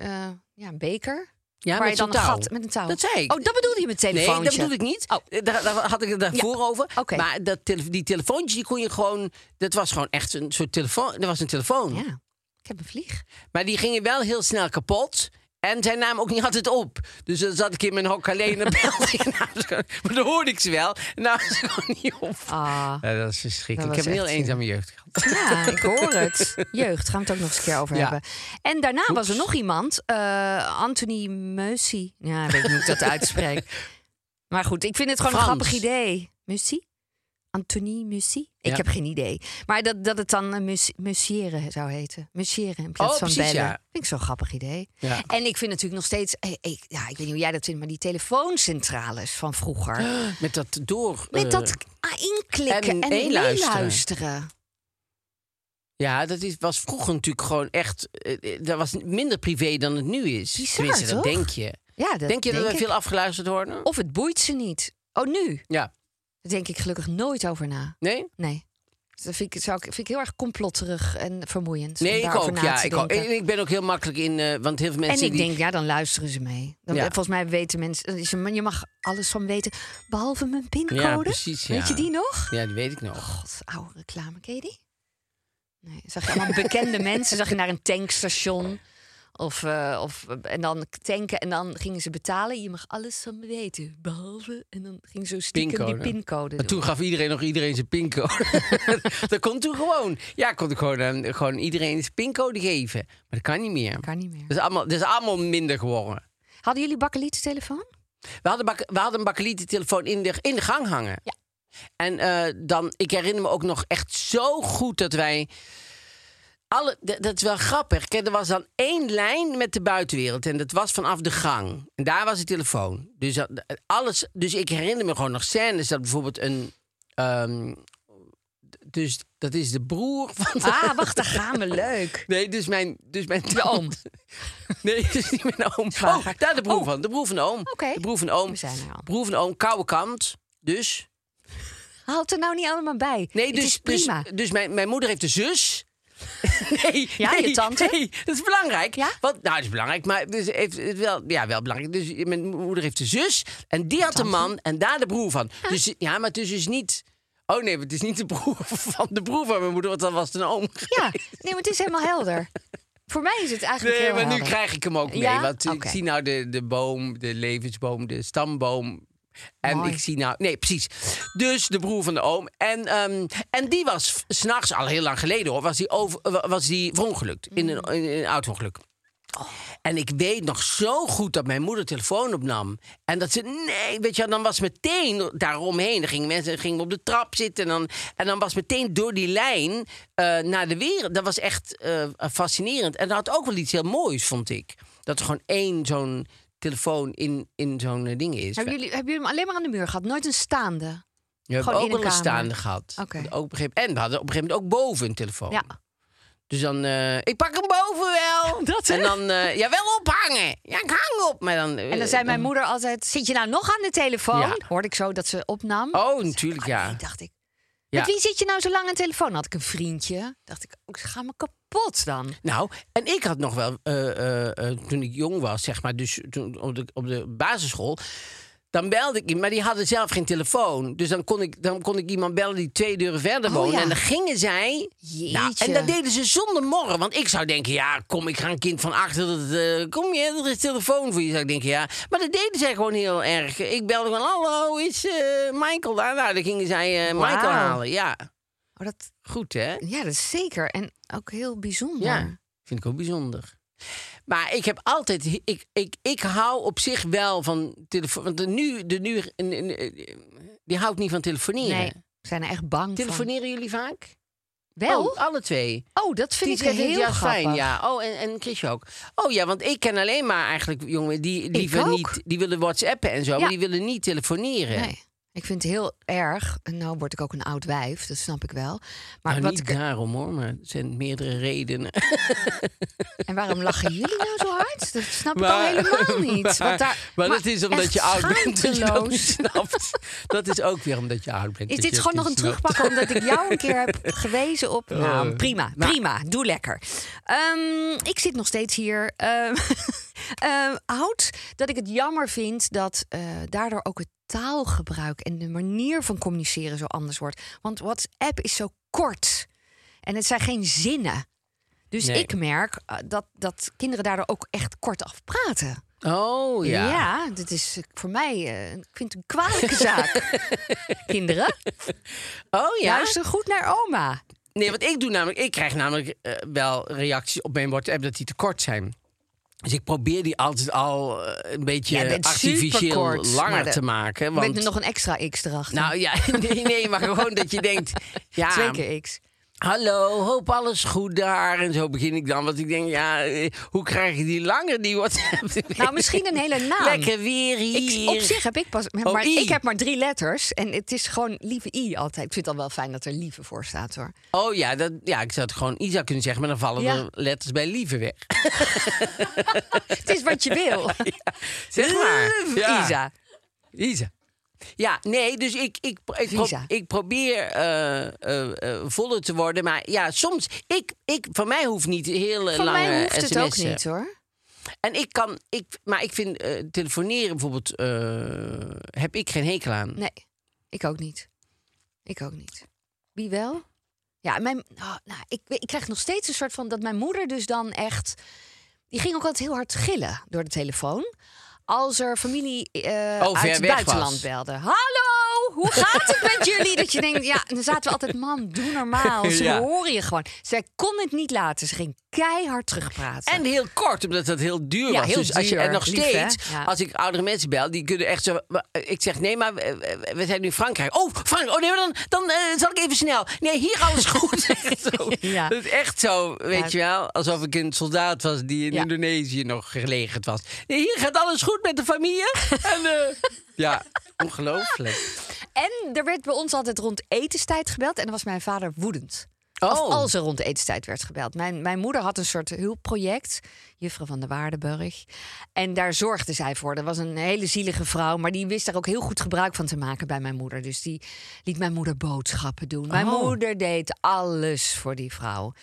ja, beker? Ja, waar met je dan een gat met een touw. Dat zei ik. Oh, dat bedoelde je met Nee, telefoontje? dat bedoel ik niet. Oh. Eh, Daar, daar had ik het daarvoor over. Maar dat die telefoontjes, die kon je gewoon... Dat was gewoon echt een soort telefoon. Dat was een telefoon. Ja, ik heb een vlieg. Maar die gingen wel heel snel kapot. En zij namen ook niet altijd op. Dus dan zat ik in mijn hok alleen en belde ik. Zo- maar dan hoorde ik ze wel. En nou ze gewoon niet op. Ah. Ja, dat is verschrikkelijk. Ik heb een heel eenzame jeugd gehad. Ja, ik hoor het. Jeugd, gaan we het ook nog eens een keer over Ja. hebben. En daarna was er nog iemand, eh, Anthony Mussy. Ja, ik weet niet hoe ik dat uitspreek. Maar goed, ik vind het gewoon een grappig idee. Mussy? Anthony Mussy? Ik Ja. heb geen idee. Maar dat, dat het dan uh, mus, musieren zou heten. Musieren in plaats Oh, van precies, bellen. ja. Vind ik zo'n grappig idee. Ja. En ik vind natuurlijk nog steeds... eh, ik, ja, ik weet niet hoe jij dat vindt, maar die telefooncentrales van vroeger... Met dat door... Met eh, dat ah, inklikken en en, meeluisteren. meeluisteren. Ja, dat is, was vroeger natuurlijk gewoon echt... eh, eh, dat was minder privé dan het nu is. Bizar, dat denk je. Ja, dat denk je dat denk we ik. veel afgeluisterd worden? Of het boeit ze niet. Oh, nu? Ja. Daar denk ik gelukkig nooit over na. Nee? Nee. Dat vind ik, zou ik, vind ik heel erg complotterig en vermoeiend. Nee, ik ook. Ja, ik, ook. ik ben ook heel makkelijk in, eh, want heel veel mensen En ik die, denk, ja, dan luisteren ze mee. Dan, Ja. Volgens mij weten mensen, er- je mag alles van weten, behalve mijn pincode. Ja, precies, Weet je die nog? Ja, die weet ik nog. God, oude reclame, ken je die? Nee, zag je allemaal bekende mensen, zag je naar een tankstation. Of, eh, of, en dan tanken en dan gingen ze betalen. Je mag alles van me weten, behalve... En dan ging zo stiekem Pincode. die pincode Maar doen. toen gaf iedereen nog iedereen zijn pincode. dat kon toen gewoon. Ja, kon ik gewoon, aan- gewoon iedereen zijn pincode geven. Maar dat kan niet meer. Kan niet meer. Dat is allemaal, dat is allemaal minder geworden. Hadden jullie bakkelieten telefoon? We hadden, bak, we hadden een bakkeliettelefoon in de, in de gang hangen. Ja. En eh, dan, ik herinner me ook nog echt zo goed dat wij. Alle, dat is wel grappig. Kijk, er was dan één lijn met de buitenwereld. En dat was vanaf de gang. En daar was de telefoon. Dus, dat- alles, dus ik herinner me gewoon nog scènes dat bijvoorbeeld een. ehm, dus dat is de broer van. de- Ah, wacht, daar gaan we. Leuk. Nee, dus mijn. Dus mijn De oom. Nee, is niet mijn oom. Oh, daar de broer Oh. van. De broer van de oom. Oké. De broer van de oom. We zijn er al. Broer van de oom, koude kant. Dus. Het er nou niet allemaal bij. Nee, dus, is prima. dus, dus mijn, mijn moeder heeft een zus. nee, Ja, nee, je tante? Nee, dat is belangrijk. Ja? Want, nou, dat is belangrijk, maar dus heeft, het wel, ja, wel belangrijk. Dus mijn moeder heeft een zus en die had een man en daar de broer van. Dus ja, maar het is dus niet. Oh nee, het is niet de broer van de broer van mijn moeder, want dan was het een oom. Ja, nee, maar het is helemaal helder. Voor mij is het eigenlijk Nee, maar nu helder. krijg ik hem ook mee. Ja? Want ik Oké. zie nou de, de boom, de levensboom, de stamboom. En Mooi. ik zie nou... Nee, precies. Dus de broer van de oom. En, ehm, en die was s'nachts, al heel lang geleden hoor, was die, over, was die verongelukt. In een, Mm. in een auto-ongeluk. En ik weet nog zo goed dat mijn moeder telefoon opnam. En dat ze, nee, weet je, dan was meteen daaromheen. Dan gingen mensen gingen op de trap zitten. En dan, en dan was meteen door die lijn eh, naar de wereld. Dat was echt eh, fascinerend. En dat had ook wel iets heel moois, vond ik. Dat er gewoon één zo'n telefoon in, in zo'n eh, ding is. Hebben jullie, hebben jullie hem alleen maar aan de muur gehad? Nooit een staande? We hebben ook wel een staande gehad. Ook gegeven- en we hadden op een gegeven moment ook boven een telefoon. Ja. Dus dan, eh, ik pak hem boven wel. Dat, en dan, eh, ja, wel ophangen. Ja, ik hang op. Maar dan, En dan zei mijn moeder altijd: Zit je nou nog aan de telefoon? Ja. Hoorde ik zo dat ze opnam. Oh, natuurlijk, Ah, ja. nee, dacht ik. Ja. Met wie zit je nou zo lang aan de telefoon? Had ik een vriendje. Dacht ik, oh, ik ga me kapot dan. Nou, en ik had nog wel, eh, toen ik jong was, zeg maar, dus toen op de, op de basisschool. Dan belde ik, maar die hadden zelf geen telefoon. Dus dan kon ik, dan kon ik iemand bellen die twee deuren verder Oh, woonde. ja. En dan gingen zij. Nou, en dat deden ze zonder morren. Want ik zou denken, ja, kom, ik ga een kind van achter. Dat, eh, kom je, er is telefoon voor je. Zou ik denken, ja. Maar dat deden zij gewoon heel erg. Ik belde gewoon, hallo, is eh, Michael daar? Nou, dan gingen zij eh, Michael halen. Ja, Oh, dat, goed hè? ja, dat is zeker. En ook heel bijzonder. Ja, vind ik ook bijzonder. Maar ik heb altijd, ik, ik, ik hou op zich wel van telefoon. Want de nu, de nu, die houdt niet van telefoneren. Nee, we zijn er echt bang van. Telefoneren jullie vaak? Wel? Oh, alle twee. Oh, dat vind ik heel grappig. fijn. Ja. Oh, en, en Chris ook. Oh ja, want ik ken alleen maar eigenlijk jongen die liever niet, die willen WhatsAppen en zo, Ja. maar die willen niet telefoneren. Nee. Ik vind het heel erg. En nou word ik ook een oud wijf, dat snap ik wel. Maar Nou, wat niet ik, daarom hoor, maar er zijn meerdere redenen. en waarom lachen jullie nou zo hard? Dat snap ik al helemaal niet. Maar, Want daar, maar dat is omdat je oud bent dat je dat niet snapt. Dat is ook weer omdat je oud bent. Is dit gewoon nog een terugpakken omdat ik jou een keer heb gewezen op... Nou, Oh. prima, Nou. prima. Doe lekker. Ehm, ik zit nog steeds hier ehm, ehm, oud. Dat ik het jammer vind dat eh, daardoor ook het taalgebruik... en de manier van communiceren zo anders wordt. Want WhatsApp is zo kort. En het zijn geen zinnen. Dus Nee. ik merk eh, dat, dat kinderen daardoor ook echt kort afpraten. Oh ja. Ja, dit is eh, voor mij, eh, ik vind het een kwalijke zaak. Kinderen, Oh ja. luister goed naar oma. Nee, wat ik doe namelijk, ik krijg namelijk wel reacties op mijn WhatsApp dat die te kort zijn. Dus ik probeer die altijd al eh, een beetje artificieel langer de- te maken. Met Want, nog een extra x erachter. nou ja, nee, nee, maar gewoon dat je denkt, ja, Twee keer x. hallo, hoop alles goed daar. En zo begin ik dan, want ik denk, ja, eh, hoe krijg je die langer, die WhatsApp? Nou, misschien een hele naam. Lekker weer Ik, hier. op zich heb ik pas. Oh, maar I. ik heb maar drie letters. En het is gewoon lieve I altijd. Ik vind het al wel fijn dat er lieve voor staat hoor. Oh ja, dat, ja, ik zou het gewoon Isa kunnen zeggen, maar dan vallen Ja. er letters bij lieve weg. Het is wat je wil. Zeg maar. Ja. Isa. Isa. Ja, nee, dus ik, ik, ik, pro- ik probeer eh, voller te worden. Maar ja, soms, ik, ik, van mij hoeft niet heel eh, Van lange mij hoeft het ook niet hoor. En ik kan, ik, maar ik vind telefoneren bijvoorbeeld, heb ik geen hekel aan. Nee, ik ook niet. Ik ook niet. Wie wel? Ja, mijn, oh, nou, ik, ik krijg nog steeds een soort van dat mijn moeder dus dan echt. Die ging ook altijd heel hard gillen door de telefoon. Als er familie Oh, ver uit het buitenland belde. Hallo, hoe gaat het met jullie? Dat je denkt, ja, dan zaten we altijd, man, doe normaal. Ze Ja. horen je gewoon. Zij kon het niet laten. Ze ging keihard terugpraten. En heel kort, omdat dat heel duur Ja, was. heel dus als je, en nog Lief, steeds, Ja. als ik oudere mensen bel, die kunnen echt zo. Ik zeg, nee, maar we, zijn nu in Frankrijk. Oh, Frankrijk. Oh nee, maar dan, dan eh, zal ik even snel. Nee, hier alles goed. Ja. Dat is echt zo, weet je wel. Alsof ik een soldaat was die in. Indonesië nog gelegerd was. Nee, hier gaat alles goed met de familie. en eh, ja, ongelooflijk. En er werd bij ons altijd rond etenstijd gebeld. En dan was mijn vader woedend. Of Oh. als er rond etenstijd werd gebeld. Mijn, mijn moeder had een soort hulpproject. Juffrouw van der Waardenburg. En daar zorgde zij voor. Dat was een hele zielige vrouw. Maar die wist daar ook heel goed gebruik van te maken bij mijn moeder. Dus die liet mijn moeder boodschappen doen. Mijn Oh. moeder deed alles voor die vrouw.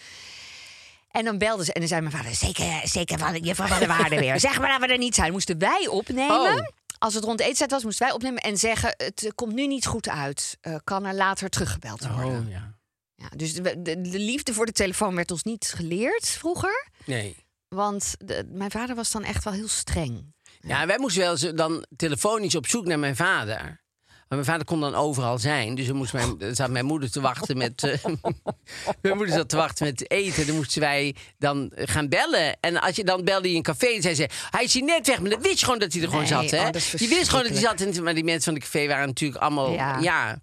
En dan belde ze en dan zei mijn vader... zeker, zeker van juffrouw van der Waarde weer. Zeg maar dat we er niet zijn. Moesten wij opnemen. Oh. Als het rond etenstijd was, moesten wij opnemen en zeggen... het komt nu niet goed uit. Eh, kan er later teruggebeld worden. Oh ja. Ja, dus de, de, de liefde voor de telefoon werd ons niet geleerd vroeger. Nee. Want de- mijn vader was dan echt wel heel streng. Ja, wij moesten wel eens dan telefonisch op zoek naar mijn vader. Maar mijn vader kon dan overal zijn. Dus dan moest mijn, zat mijn moeder te wachten met. eh, mijn moeder zat te wachten met eten. Dan moesten wij dan gaan bellen. En als je dan belde in een café, dan zei ze: Hij is hier net weg. Maar dan wist je gewoon dat hij er gewoon zat. Hè? oh, je wist gewoon dat hij zat. Maar die mensen van de café waren natuurlijk allemaal. Ja. ja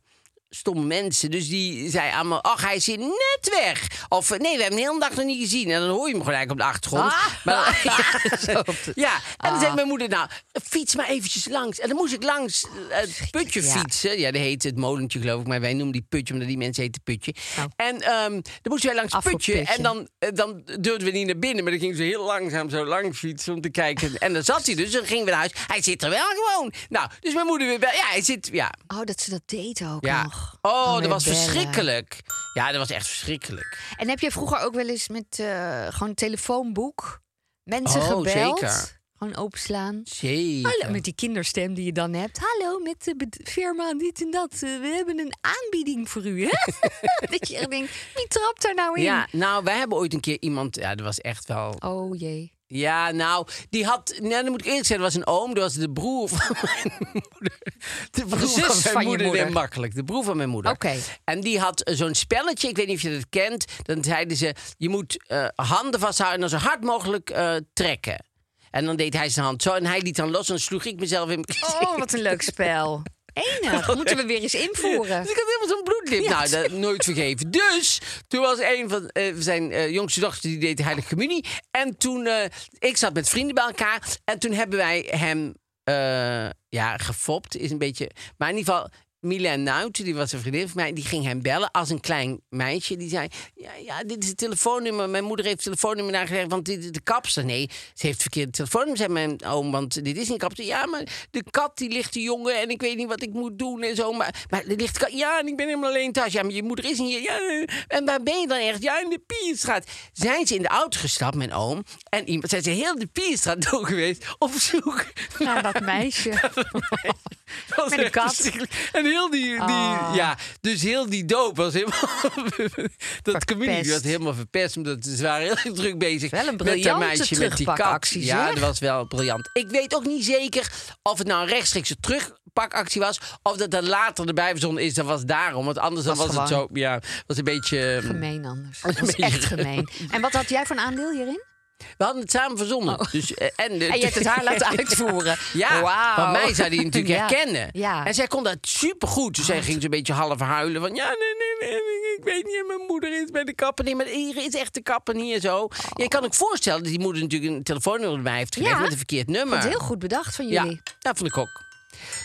stomme mensen. Dus die zei allemaal, ach, hij is hier net weg. Of eh, nee, we hebben hem de hele dag nog niet gezien. En dan hoor je hem eigenlijk op de achtergrond. Ah. Maar, ja, ja, en dan Ah. zei mijn moeder, nou, fiets maar eventjes langs. En dan moest ik langs eh, het putje fietsen. Ja, dat heet het molentje, geloof ik. Maar wij noemen die putje, omdat die mensen heten putje. Oh. En ehm, dan moesten wij langs het putje. En dan, eh, dan durfden we niet naar binnen. Maar dan gingen ze heel langzaam zo lang fietsen om te kijken. En dan zat hij dus. Dan gingen we naar huis. Hij zit er wel gewoon. Nou, dus mijn moeder weer, bij- ja, hij zit, ja. Oh, dat ze dat deed ook Ja. nog. Oh, dat was bellen. verschrikkelijk. Ja, dat was echt verschrikkelijk. En heb je vroeger ook wel eens met eh, gewoon telefoonboek mensen Oh, gebeld? zeker. Gewoon openslaan. Zeker. Hallo, met die kinderstem die je dan hebt. Hallo, met de firma dit en dat. Eh, we hebben een aanbieding voor u, hè? dat je denkt, wie trapt daar nou in? Ja, nou, wij hebben ooit een keer iemand... Ja, dat was echt wel... Oh jee. Ja, nou, die had... Nou, dan moet ik eerlijk zeggen, dat was een oom. Dat was de broer van mijn moeder. De broer zus van mijn van je moeder. moeder. Nee, makkelijk. De broer van mijn moeder. Oké. En die had zo'n spelletje, ik weet niet of je dat kent. Dan zeiden ze, je moet eh, handen vasthouden en dan zo hard mogelijk eh, trekken. En dan deed hij zijn hand zo en hij liet dan los en sloeg ik mezelf in mijn. Oh, wat een leuk spel. Enig. Moeten we weer eens invoeren. Dus ik had helemaal zo'n bloedlip. Ja, nou, dat nooit vergeven. Dus toen was een van eh, zijn eh, jongste dochters die deed de Heilige Communie. En toen, eh, ik zat met vrienden bij elkaar. En toen hebben wij hem, ja, gefopt is een beetje. Maar in ieder geval, Milan Nuit, die was een vriendin van mij, die ging hem bellen als een klein meisje. Die zei: Ja, ja dit is het telefoonnummer. Mijn moeder heeft het telefoonnummer nagelegd, want dit is de kapster. Nee, ze heeft het verkeerde telefoonnummer, zei mijn oom, want dit is een kapster. Ja, maar de kat die ligt te jongen en ik weet niet wat ik moet doen en zo. Maar, maar er ligt kat. Ja, en ik ben helemaal alleen thuis. Ja, maar je moeder is niet hier. Ja, en waar ben je dan echt? Ja, in de Pierstraat. Zijn ze in de auto gestapt, mijn oom, en iemand zijn ze heel de Pierstraat door geweest op zoek Naar dat meisje. dat was Met een kat. En heel die, die Oh. ja, dus heel die doop was helemaal. dat comedie was helemaal verpest. Omdat ze waren heel druk bezig. Wel een met dat meisje met die kat. Ja, dat was wel briljant. Ik weet ook niet zeker of het nou een rechtstreekse terugpakactie was. Of dat er later erbij verzonnen is. Dat was daarom. Want anders dan Was was het zo. Ja, was een beetje. Gemeen anders. Een Dat is beetje- echt gemeen. En wat had jij voor een aandeel hierin? We hadden het samen verzonnen. Dus, eh, en, je hebt het haar laten uitvoeren. Ja, Wauw. want mij zou die natuurlijk Ja. herkennen. Ja. En zij kon dat supergoed. Dus zij ging zo'n beetje half huilen van... Ja, nee, nee, nee, ik weet niet. Mijn moeder is bij de kapper. Nee, maar hier is echt de kapper hier zo. Je kan ook voorstellen dat die moeder natuurlijk een telefoonnummer erbij heeft gegeven... Ja. met een verkeerd nummer. Wat heel goed bedacht van Ja, jullie. dat vond ik ook.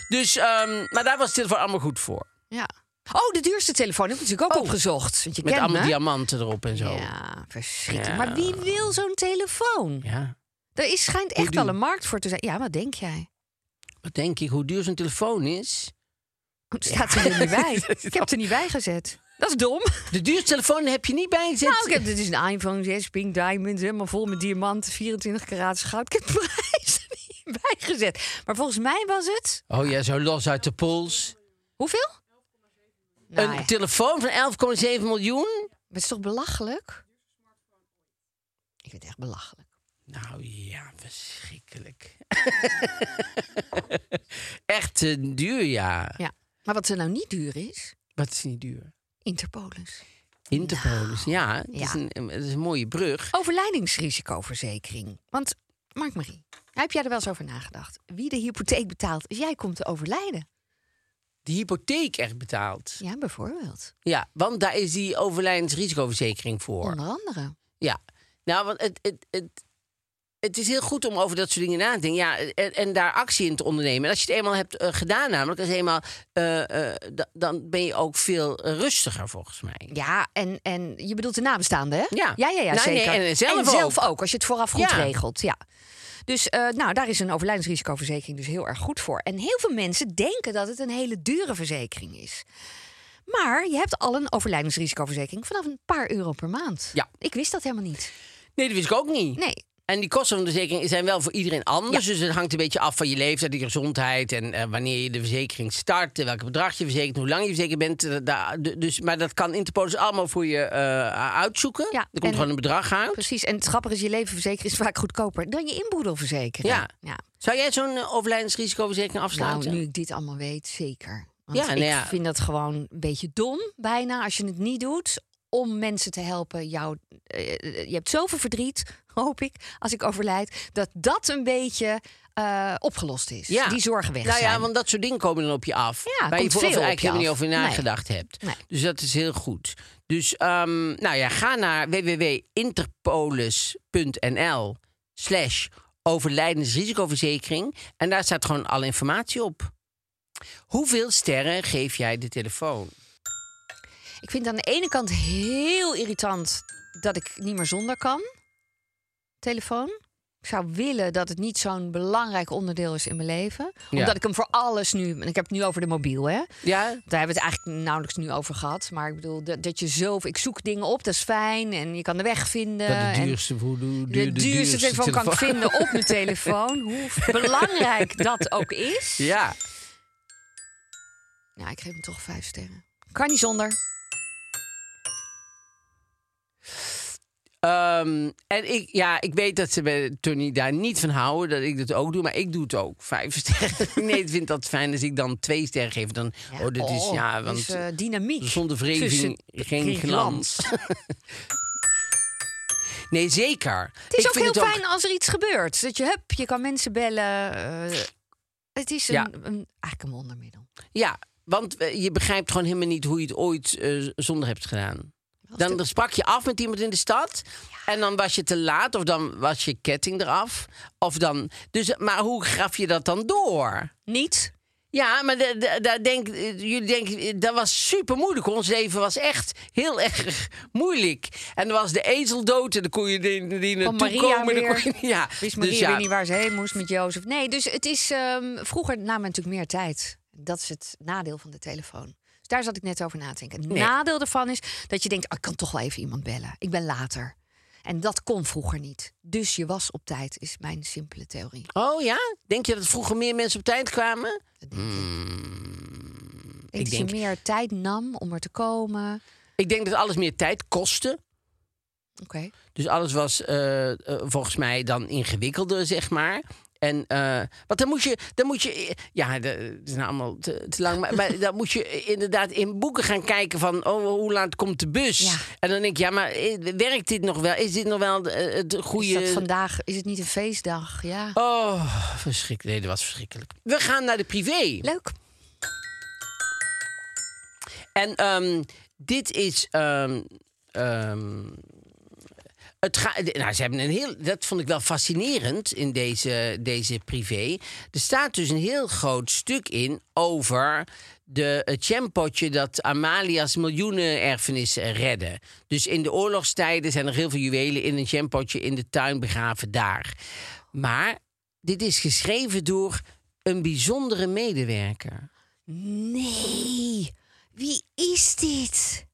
Dus, ehm, maar daar was het telefoon allemaal goed voor. Ja. Oh, de duurste telefoon heb ik natuurlijk ook Oh. opgezocht. Want je Met kent allemaal me. diamanten erop en zo. Ja, verschrikkelijk. Ja. Maar wie wil zo'n telefoon? Ja. Er is, schijnt echt wel een markt voor te zijn. Ja, wat denk jij? Wat denk ik, hoe duur zo'n telefoon is? Het staat er niet bij. Ik heb het er niet bij gezet. Dat is dom. De duurste telefoon heb je niet bijgezet. Nou, ik heb, dit is een iPhone 6 Pink Diamond, helemaal vol met diamanten, 24 karaats goud. Ik heb de prijs er niet bijgezet. Maar volgens mij was het... Oh ja, zo los uit de pols. Hoeveel? Nou, Een ja. telefoon van 11,7 miljoen? Het is toch belachelijk? Ik vind het echt belachelijk. Nou ja, verschrikkelijk. Echt eh, duur, ja. Ja. Maar wat er nou niet duur is, Wat is niet duur? Interpolis. Interpolis, ja. Het, Is ja. een, het is een mooie brug. Overlijdingsrisicoverzekering. Want, Mark-Marie, heb jij er wel eens over nagedacht? Wie de hypotheek betaalt als jij komt te overlijden? De hypotheek echt betaald. Ja, bijvoorbeeld. Ja, want daar is die overlijdensrisicoverzekering voor. Onder andere. Ja, nou, want het, het, het, het is heel goed om over dat soort dingen na te denken. Ja, en, en daar actie in te ondernemen. En als je het eenmaal hebt eh, gedaan, namelijk, als eenmaal, da- dan ben je ook veel rustiger volgens mij. Ja, en, en je bedoelt de nabestaanden, hè? Ja. ja, ja, ja Nou, nee, zeker. en zelf ook. als je het vooraf goed Ja. regelt. Ja. Dus eh, nou, daar is een overlijdensrisicoverzekering dus heel erg goed voor. En heel veel mensen denken dat het een hele dure verzekering is. Maar je hebt al een overlijdensrisicoverzekering vanaf een paar euro per maand. Ja. Ik wist dat helemaal niet. Nee, dat wist ik ook niet. Nee. En die kosten van de verzekering zijn wel voor iedereen anders. Dus het hangt een beetje af van je leeftijd, je gezondheid en eh, wanneer je de verzekering start, en welk bedrag je verzekert, hoe lang je verzekerd bent. eh, dus, maar dat kan Interpolis allemaal voor je eh, uitzoeken. Ja, er komt gewoon een bedrag uit. Precies. En het grappige is, je levenverzekering is vaak goedkoper dan je inboedelverzekering. Ja. ja. Zou jij zo'n overlijdensrisicoverzekering afsluiten? Nou, nu ik dit allemaal weet, zeker. Want Ja, nou ik vind dat gewoon een beetje dom, bijna, als je het niet doet om mensen te helpen. Jou, eh, je hebt zoveel verdriet, hoop ik, als ik overlijd, dat dat een beetje eh, opgelost is. Ja. Die zorgen weg Nou zijn. ja, want dat soort dingen komen dan op je af. Ja, waar je vooraf op eigenlijk helemaal niet over Nee. nagedacht hebt. Nee. Dus dat is heel goed. Dus ehm, nou ja, ga naar www.interpolis.nl slash overlijdensrisicoverzekering. En daar staat gewoon alle informatie op. Hoeveel sterren geef jij de telefoon? Ik vind het aan de ene kant heel irritant dat ik niet meer zonder kan. Telefoon. Ik zou willen dat het niet zo'n belangrijk onderdeel is in mijn leven. Ja. Omdat ik hem voor alles nu... En ik heb het nu over de mobiel, hè? Ja? Daar hebben we het eigenlijk nauwelijks nu over gehad. Maar ik bedoel, dat, dat je zo... Ik zoek dingen op, dat is fijn. En je kan de weg vinden. Dat de duurste, hoe de, de, duurste, telefoon kan ik vinden op mijn telefoon. Hoe belangrijk dat ook is. Ja. Ja, ik geef hem toch vijf sterren. Kan niet zonder. Ehm, en ik, ja, ik weet dat ze bij Tony daar niet van houden, dat ik dat ook doe, maar ik doe het ook. Vijf sterren. nee, ik vind dat fijn als ik dan twee sterren geef. Dan, oh, dit is, Oh, ja, dus, want eh, dynamiek. zonder wrijving tussen- geen glans. nee, zeker. Het is ik ook heel fijn als er iets gebeurt. Dat je, hup, je kan mensen bellen. eh, het is een, Ja. een, eigenlijk een wondermiddel. Ja, want eh, je begrijpt gewoon helemaal niet hoe je het ooit zonder hebt gedaan. Dan de- sprak je af met iemand in de stad. En dan was je te laat. Of dan was je ketting eraf. Of dan, dus, maar hoe gaf je dat dan door? Niet? Ja, maar de- de- daar denk, jullie denken, dat was super moeilijk. Ons leven was echt heel erg moeilijk. En er was de ezel dood en dan kon je die, die naartoe Maria komen. weer. kon je- ja, Wist Maria dus ja, weer niet waar ze heen moest met Jozef. Nee, dus het is... ehm, vroeger nam men natuurlijk meer tijd. Dat is het nadeel van de telefoon. Daar zat ik net over na te denken. Het Nee. nadeel ervan is dat je denkt... Oh, ik kan toch wel even iemand bellen. Ik ben later. En dat kon vroeger niet. Dus je was op tijd, is mijn simpele theorie. Oh ja? Denk je dat vroeger meer mensen op tijd kwamen? Dat denk ik. Denk ik dat denk- je meer tijd nam om er te komen. Ik denk dat alles meer tijd kostte. Oké. Dus alles was eh, eh, volgens mij dan ingewikkelder, zeg maar. En, eh, want dan moet je, dan moet je, ja, het is nou allemaal te, te lang, maar, maar dan moet je inderdaad in boeken gaan kijken van, oh, hoe laat komt de bus? Ja. En dan denk ik, ja, maar eh, werkt dit nog wel? Is dit nog wel eh, het goede? Is dat vandaag, is het niet een feestdag? Ja. Oh, verschrikkelijk. Nee, dat was verschrikkelijk. We gaan naar de privé. Leuk. En ehm, dit is. ehm, ehm, het ga, nou, ze hebben een heel. Dat vond ik wel fascinerend in deze, deze privé. Er staat dus een heel groot stuk in over de, het jampotje dat Amalia's miljoenen erfenis redde. Dus in de oorlogstijden zijn er heel veel juwelen in een jampotje in de tuin begraven daar. Maar dit is geschreven door een bijzondere medewerker. Nee. Wie is dit?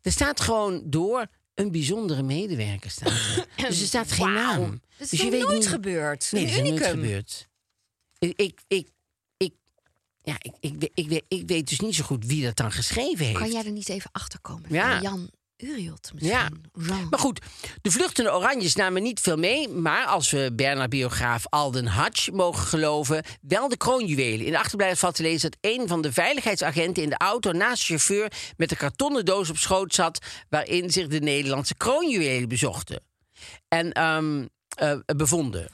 Er staat gewoon door een bijzondere medewerker. Staat er. dus er staat geen naam. Dat is dus nog nooit niet- gebeurd. Nee, dat is nooit gebeurd. Ik, ik, ik, ik, ja, ik, ik, weet- ik, weet, ik weet dus niet zo goed wie dat dan geschreven heeft. Kan jij er niet even achter komen? Ja. Jan Uriot misschien? Ja. Jean. Maar goed, de vluchtende Oranjes namen niet veel mee. Maar als we Bernard-biograaf Alden Hutch mogen geloven... wel de kroonjuwelen. In de achterblijf valt te lezen dat een van de veiligheidsagenten... in de auto naast de chauffeur met een kartonnen doos op schoot zat... waarin zich de Nederlandse kroonjuwelen bezochten. En ehm, eh, bevonden.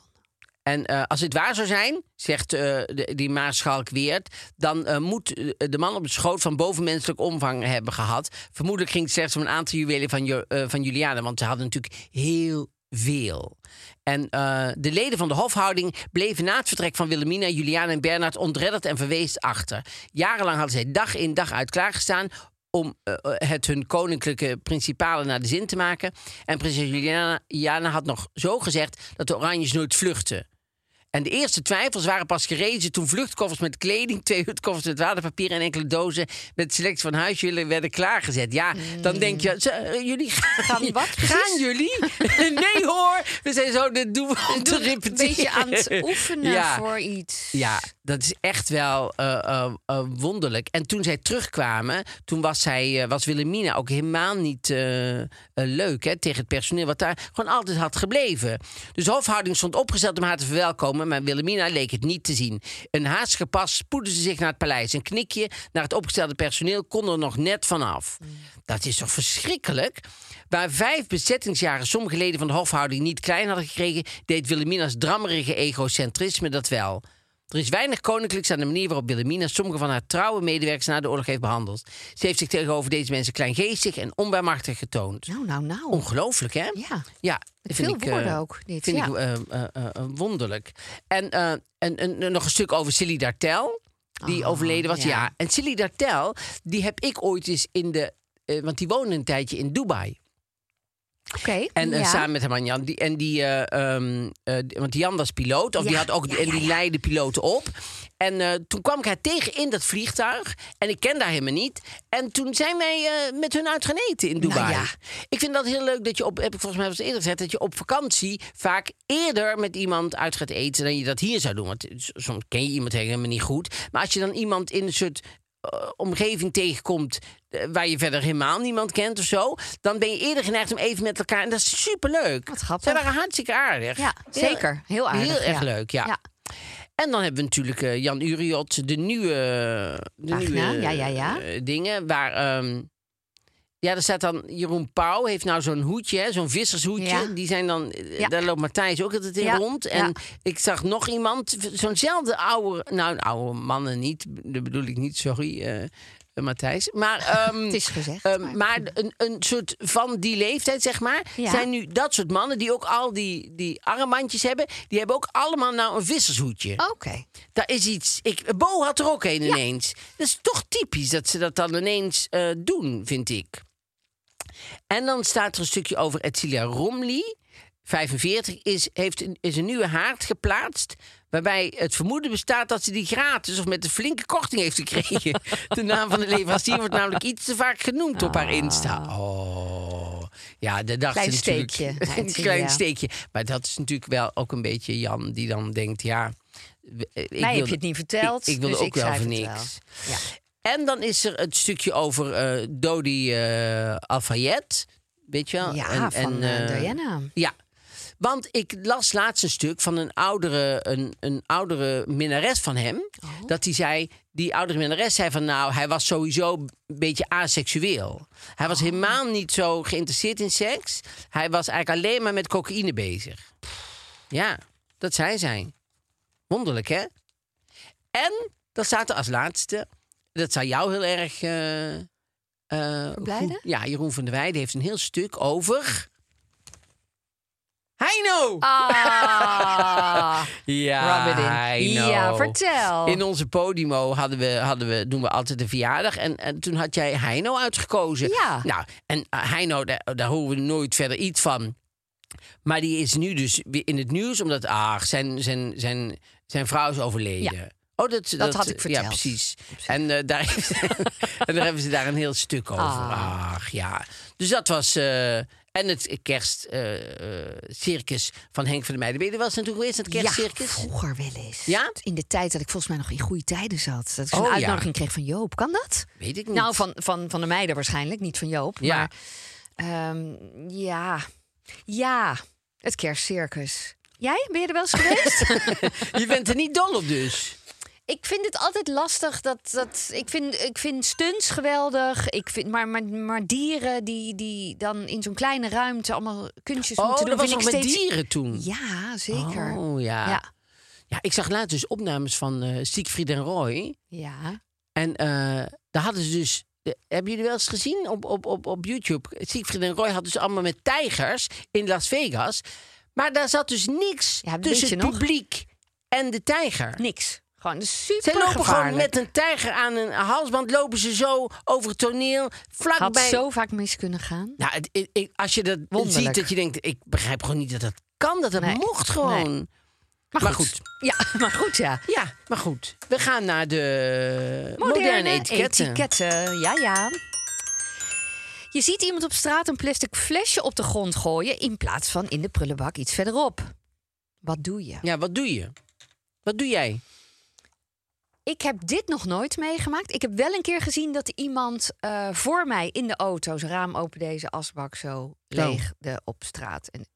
En eh, als het waar zou zijn, zegt eh, die Maarschalk Weert... dan eh, moet de man op de schoot van bovenmenselijk omvang hebben gehad. Vermoedelijk ging het slechts om een aantal juwelen van, Jo- van Juliana... want ze hadden natuurlijk heel veel. En de leden van de hofhouding bleven na het vertrek van Wilhelmina... Juliana en Bernard ontredderd en verweest achter. Jarenlang hadden zij dag in dag uit klaargestaan om het hun koninklijke principalen naar de zin te maken. En prinses Juliana had nog zo gezegd dat de Oranjes nooit vluchten. En de eerste twijfels waren pas gerezen toen vluchtkoffers met kleding, twee hutkoffers met waterpapier en enkele dozen met selectie van huisjullen werden klaargezet. Ja, dan denk je, "Zo, eh, jullie gaan, wat gaan jullie? nee hoor, we zijn zo de doen we om te Doe een repeteren. beetje aan het oefenen Ja. voor iets. Ja, dat is echt wel eh, eh, wonderlijk. En toen zij terugkwamen, toen was, zij, was Wilhelmina ook helemaal niet leuk hè, tegen het personeel, wat daar gewoon altijd had gebleven. Dus de hofhouding stond opgesteld om haar te verwelkomen, maar Wilhelmina leek het niet te zien. Een haastige pas spoedde ze zich naar het paleis. Een knikje naar het opgestelde personeel kon er nog net vanaf. Dat is toch verschrikkelijk? Waar vijf bezettingsjaren sommige leden van de hofhouding niet klein hadden gekregen, deed Wilhelmina's drammerige egocentrisme dat wel. Er is weinig koninklijks aan de manier waarop Wilhelmina sommige van haar trouwe medewerkers na de oorlog heeft behandeld. Ze heeft zich tegenover deze mensen kleingeestig en onbaarmachtig getoond. Nou, nou, nou. Ongelooflijk, hè? Ja. Ja, veel ik, eh, woorden ook, dit, Vind ja. ik eh, eh, eh, eh, wonderlijk. En, eh, en, nog een stuk over Silly Dartel, die Oh, overleden was. ja. Ja. En Silly Dartel, die heb ik ooit eens in de... eh, want die woonde een tijdje in Dubai. Oké. En eh, ja. samen met man Jan. Die, en die, eh, ehm, eh, die- want Jan was piloot. Of die had ook, en die leidde piloten op. En toen kwam ik haar tegen in dat vliegtuig. En ik ken haar helemaal niet. En toen zijn wij met hun uit gaan eten in Dubai. Nou ja. Ik vind dat heel leuk dat je op, heb ik volgens mij eens eerder gezegd, dat je op vakantie vaak eerder met iemand uit gaat eten dan je dat hier zou doen. Want soms ken je iemand helemaal niet goed. Maar als je dan iemand in een soort omgeving tegenkomt eh, waar je verder helemaal niemand kent of zo, dan ben je eerder geneigd om even met elkaar. En dat is superleuk. Wat grappig. Zij waren hartstikke aardig. Ja, zeker. Heel aardig. Heel erg ja. leuk, ja. Ja. En dan hebben we natuurlijk eh, Jan Uriot, de nieuwe, de Pagina, nieuwe ja, ja, ja. eh, dingen. Waar, ehm, ja, er staat dan Jeroen Pauw, heeft nou zo'n hoedje, zo'n vissershoedje. Ja. Die zijn dan, eh, Ja. daar loopt Matthijs ook altijd in Ja, rond. En ik zag nog iemand, zo'nzelfde oude, nou oude mannen niet, dat bedoel ik niet, sorry eh, Matthijs. Maar, ehm, Het is gezegd, ehm, maar- maar een, een soort van die leeftijd, zeg maar, Ja. zijn nu dat soort mannen die ook al die, die armbandjes hebben. Die hebben ook allemaal nou een vissershoedje. Oké. Daar is iets. Ik, Bo had er ook een ineens. Dat is toch typisch dat ze dat dan ineens eh, doen, vind ik. En dan staat er een stukje over Etcilia Romley. 45 is, heeft een, is een nieuwe haard geplaatst. Waarbij het vermoeden bestaat dat ze die gratis of met een flinke korting heeft gekregen. De naam van de leverancier wordt namelijk iets te vaak genoemd op haar Insta. Oh, ja, de dacht Klein steekje, Een klein steekje. Maar dat is natuurlijk wel ook een beetje Jan die dan denkt, ja. we- Ik Mij heb wilde- je het niet verteld. Ik, ik wilde dus ook wel voor niks. Ja. En dan is er het stukje over eh Dodi eh Alfayette. Weet je wel? Ja, En- van en, eh, Diana. Ja. Want ik las laatst een stuk van een oudere, een, een oudere minnares van hem. Oh. Dat hij zei, die oudere minnares zei van nou, hij was sowieso een beetje aseksueel. Hij Oh. was helemaal niet zo geïnteresseerd in seks. Hij was eigenlijk alleen maar met cocaïne bezig. Ja, dat zei zij. Wonderlijk, hè? En dan staat er als laatste, dat zou jou heel erg. eh eh, goed- Ja, Jeroen van der Weijden heeft een heel stuk over. Heino! Ah, ja, rub it in. Heino. Ja, vertel. In onze Podimo hadden we, hadden we, doen we altijd een verjaardag. En, en toen had jij Heino uitgekozen. Ja. Nou, en uh, Heino, daar, daar horen we nooit verder iets van. Maar die is nu dus weer in het nieuws, omdat ach, zijn, zijn, zijn, zijn vrouw is overleden. Oh, dat, dat, had ik Ja, verteld. precies. En, eh, daar, en daar hebben ze daar een heel stuk over. Ah. Ach ja. Dus dat was. eh, en het kerstcircus van Henk van der Meijden. Ben je er wel eens naartoe geweest, het Ja, kerstcircus? vroeger wel eens. Ja? In de tijd dat ik volgens mij nog in goede tijden zat. Dat ik zo'n Oh, ja. uitnodiging kreeg van Joop. Kan dat? Weet ik niet. Nou, van, van, van de meiden waarschijnlijk, niet van Joop. Ja. Maar ehm, ja. Ja, het kerstcircus. Jij? Ben je er wel eens geweest? Je bent er niet dol op dus. Ik vind het altijd lastig. Dat, dat, ik, vind, ik vind stunts geweldig. Ik vind, maar, maar, maar dieren die, die dan in zo'n kleine ruimte allemaal kunstjes Oh, moeten doen... dat was nog ik met steeds... dieren toen. Ja, zeker. Oh ja. Ja. Ja, ik zag laatst dus opnames van eh Siegfried en Roy. ja. En eh, daar hadden ze dus. hebben jullie wel eens gezien op, op, op, op YouTube? Siegfried en Roy hadden dus allemaal met tijgers in Las Vegas. Maar daar zat dus niks Ja, tussen het nog? publiek en de tijger. Niks. Gewoon super Zij lopen gewoon met een tijger aan een halsband, lopen ze zo over het toneel. Vlak Had bij. zo vaak mis kunnen gaan. Nou, het- als je dat Wonderlijk. ziet, dat je denkt: ik begrijp gewoon niet dat dat kan, dat dat Nee. mocht gewoon. Maar, Maar goed. goed. Ja, maar goed, ja. Ja, maar goed. We gaan naar de moderne, etiketten. etiketten, Ja, ja. Je ziet iemand op straat een plastic flesje op de grond gooien... in plaats van in de prullenbak iets verderop. Wat doe je? Ja, wat doe je? Wat doe jij? Ik heb dit nog nooit meegemaakt. Ik heb wel een keer gezien dat iemand eh, voor mij in de auto... zijn raam open deze asbak zo leegde op straat. En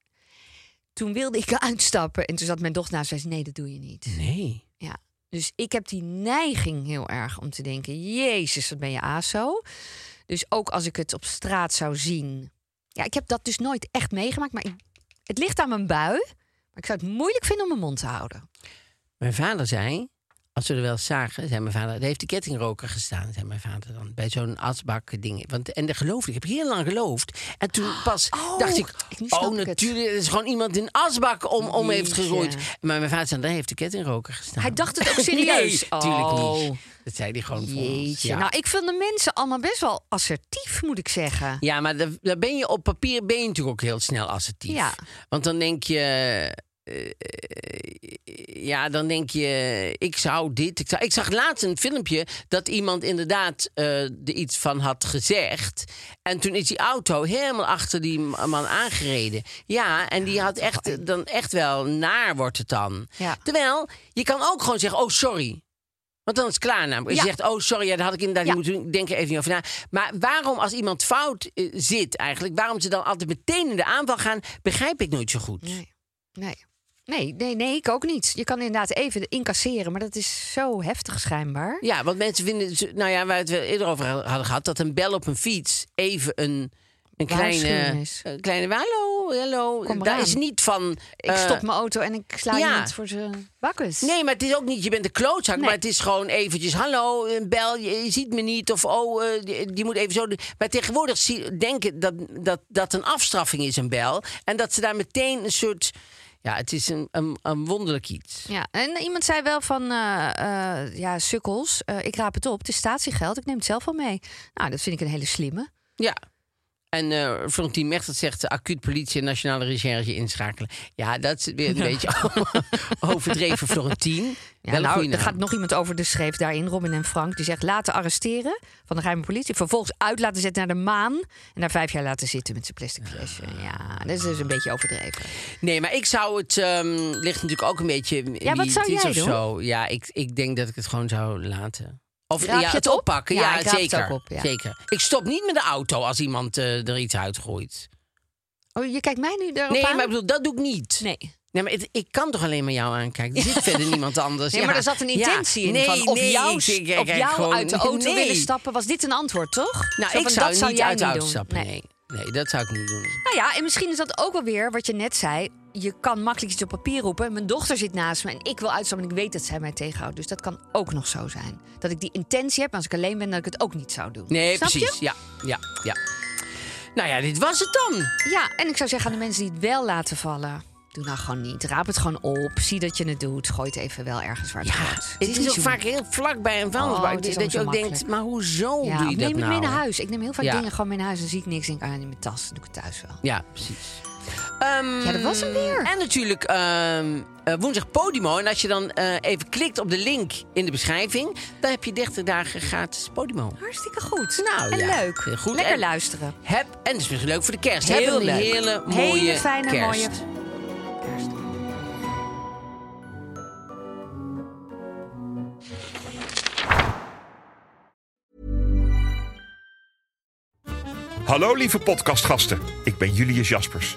toen wilde ik uitstappen en toen zat mijn dochter naast zei... ze, nee, dat doe je niet. Nee. Ja. Dus ik heb die neiging heel erg om te denken: Jezus, wat ben je aso. Dus ook als ik het op straat zou zien. Ja, ik heb dat dus nooit echt meegemaakt. Maar ik- het ligt aan mijn bui. Maar ik zou het moeilijk vinden om mijn mond te houden. Mijn vader zei, als we er wel zagen, zei mijn vader, er heeft de kettingroker gestaan, zei mijn vader dan, bij zo'n asbak ding. Want, en dat geloofde ik, ik heb heel lang geloofd. En toen pas Oh, dacht ik, oh natuurlijk, er is gewoon iemand in asbak om, om heeft gegooid. Maar mijn vader zei, daar heeft de kettingroker gestaan. Hij dacht het ook serieus. nee, natuurlijk Oh. niet. Dat zei hij gewoon voor ons. Ja. Nou, ik vind de mensen allemaal best wel assertief, moet ik zeggen. Ja, maar daar, daar ben je op papier ben je natuurlijk ook heel snel assertief. Ja. Want dan denk je. Eh, ja, dan denk je, ik zou dit. Ik, zou, ik zag laatst een filmpje dat iemand inderdaad eh, er iets van had gezegd. En toen is die auto helemaal achter die man aangereden. Ja, en die had echt, dan echt wel naar wordt het dan. Ja. Terwijl, je kan ook gewoon zeggen, oh sorry. Want dan is het klaar namelijk. Je Ja. zegt, oh sorry, ja, daar had ik inderdaad Ja. niet moeten doen. Denk er even niet over na. Maar waarom als iemand fout eh, zit eigenlijk... waarom ze dan altijd meteen in de aanval gaan... begrijp ik nooit zo goed. Nee. Nee. Nee, nee, nee, ik ook niet. Je kan inderdaad even incasseren, maar dat is zo heftig schijnbaar. Ja, want mensen vinden... Nou ja, waar we het eerder over hadden gehad... dat een bel op een fiets even een... Een kleine, een kleine hallo, hallo. Daar is niet van. Ik eh, stop mijn auto en ik sla ja. iemand voor zijn bakkes. Nee, maar het is ook niet, je bent een klootzak, Nee. maar het is gewoon eventjes, hallo, een bel, je, je ziet me niet, of oh, eh, die, die moet even zo doen. Maar tegenwoordig zie, denken dat, dat dat een afstraffing is, een bel. En dat ze daar meteen een soort, ja, het is een, een, een wonderlijk iets. Ja, en iemand zei wel van, eh, eh, ja, sukkels, eh, ik raap het op, het is statiegeld, ik neem het zelf wel mee. Nou, dat vind ik een hele slimme. Ja. En eh Florentien Mechtert zegt, acuut politie en nationale recherche inschakelen. Ja, dat is weer een beetje overdreven, Florentien. Ja, nou, er gaat nog iemand over de schreef daarin, Robin en Frank. Die zegt laten arresteren van de geheime politie. Vervolgens uit laten zetten naar de maan. En daar vijf jaar laten zitten met zijn plastic flesje. Ja, dat is dus een beetje overdreven. Nee, maar ik zou het. ehm ligt natuurlijk ook een beetje. in Ja, wat zou jij of doen? Zo. Ja, ik, ik denk dat ik het gewoon zou laten. Of Raap ja, je het het op? oppakken. Ja, zeker. op, ja. zeker. Ik stop niet met de auto als iemand eh, er iets uitgooit. Oh, je kijkt mij nu erop Nee, aan? maar ik bedoel, dat doe ik niet. Nee. Nee, maar het- ik kan toch alleen maar jou aankijken. Er zit verder niemand anders. Nee, Ja. maar er zat een Ja. intentie in Nee, van of nee, jou, ik- ik- jou gewoon- uit de auto willen stappen. Was dit een antwoord, toch? Nou, Zo ik zou dat zou niet uit de auto stappen. Nee. Nee. nee, dat zou ik niet doen. Nou ja, en misschien is dat ook wel weer wat je net zei. Je kan makkelijk iets op papier roepen. Mijn dochter zit naast me en ik wil uitstappen en ik weet dat zij mij tegenhoudt. Dus dat kan ook nog zo zijn. Dat ik die intentie heb, maar als ik alleen ben, dat ik het ook niet zou doen. Nee, Snap precies. Je? Ja, ja, ja. Nou ja, dit was het dan. Ja, en ik zou zeggen aan de mensen die het wel laten vallen. Doe nou gewoon niet. Raap het gewoon op. Zie dat je het doet. Gooi het even wel ergens waar het Ja, het is, ook zo- vaak heel vlak bij een vuilnisbak. Oh, het is dat je ook denkt, maar hoezo Ja, doe je neem dat het nou? mee naar huis. Ik neem heel vaak Ja. dingen gewoon mee naar huis. Dan zie ik niks. Denk ik, ah, in mijn tas. Dan doe ik het thuis wel. Ja, precies. Ehm, Ja, dat was hem weer. En natuurlijk ehm, eh, woensdag Podimo. En als je dan eh, even klikt op de link in de beschrijving... dan heb je 30 dagen gratis Podimo. Hartstikke goed. Nou, en ja, leuk. goed. Lekker En- luisteren. Heb, en het is misschien leuk voor de kerst. Heel Heb een leuk. hele mooie Hele fijne, kerst. mooie kerst. Hallo lieve podcastgasten, ik ben Julius Jaspers.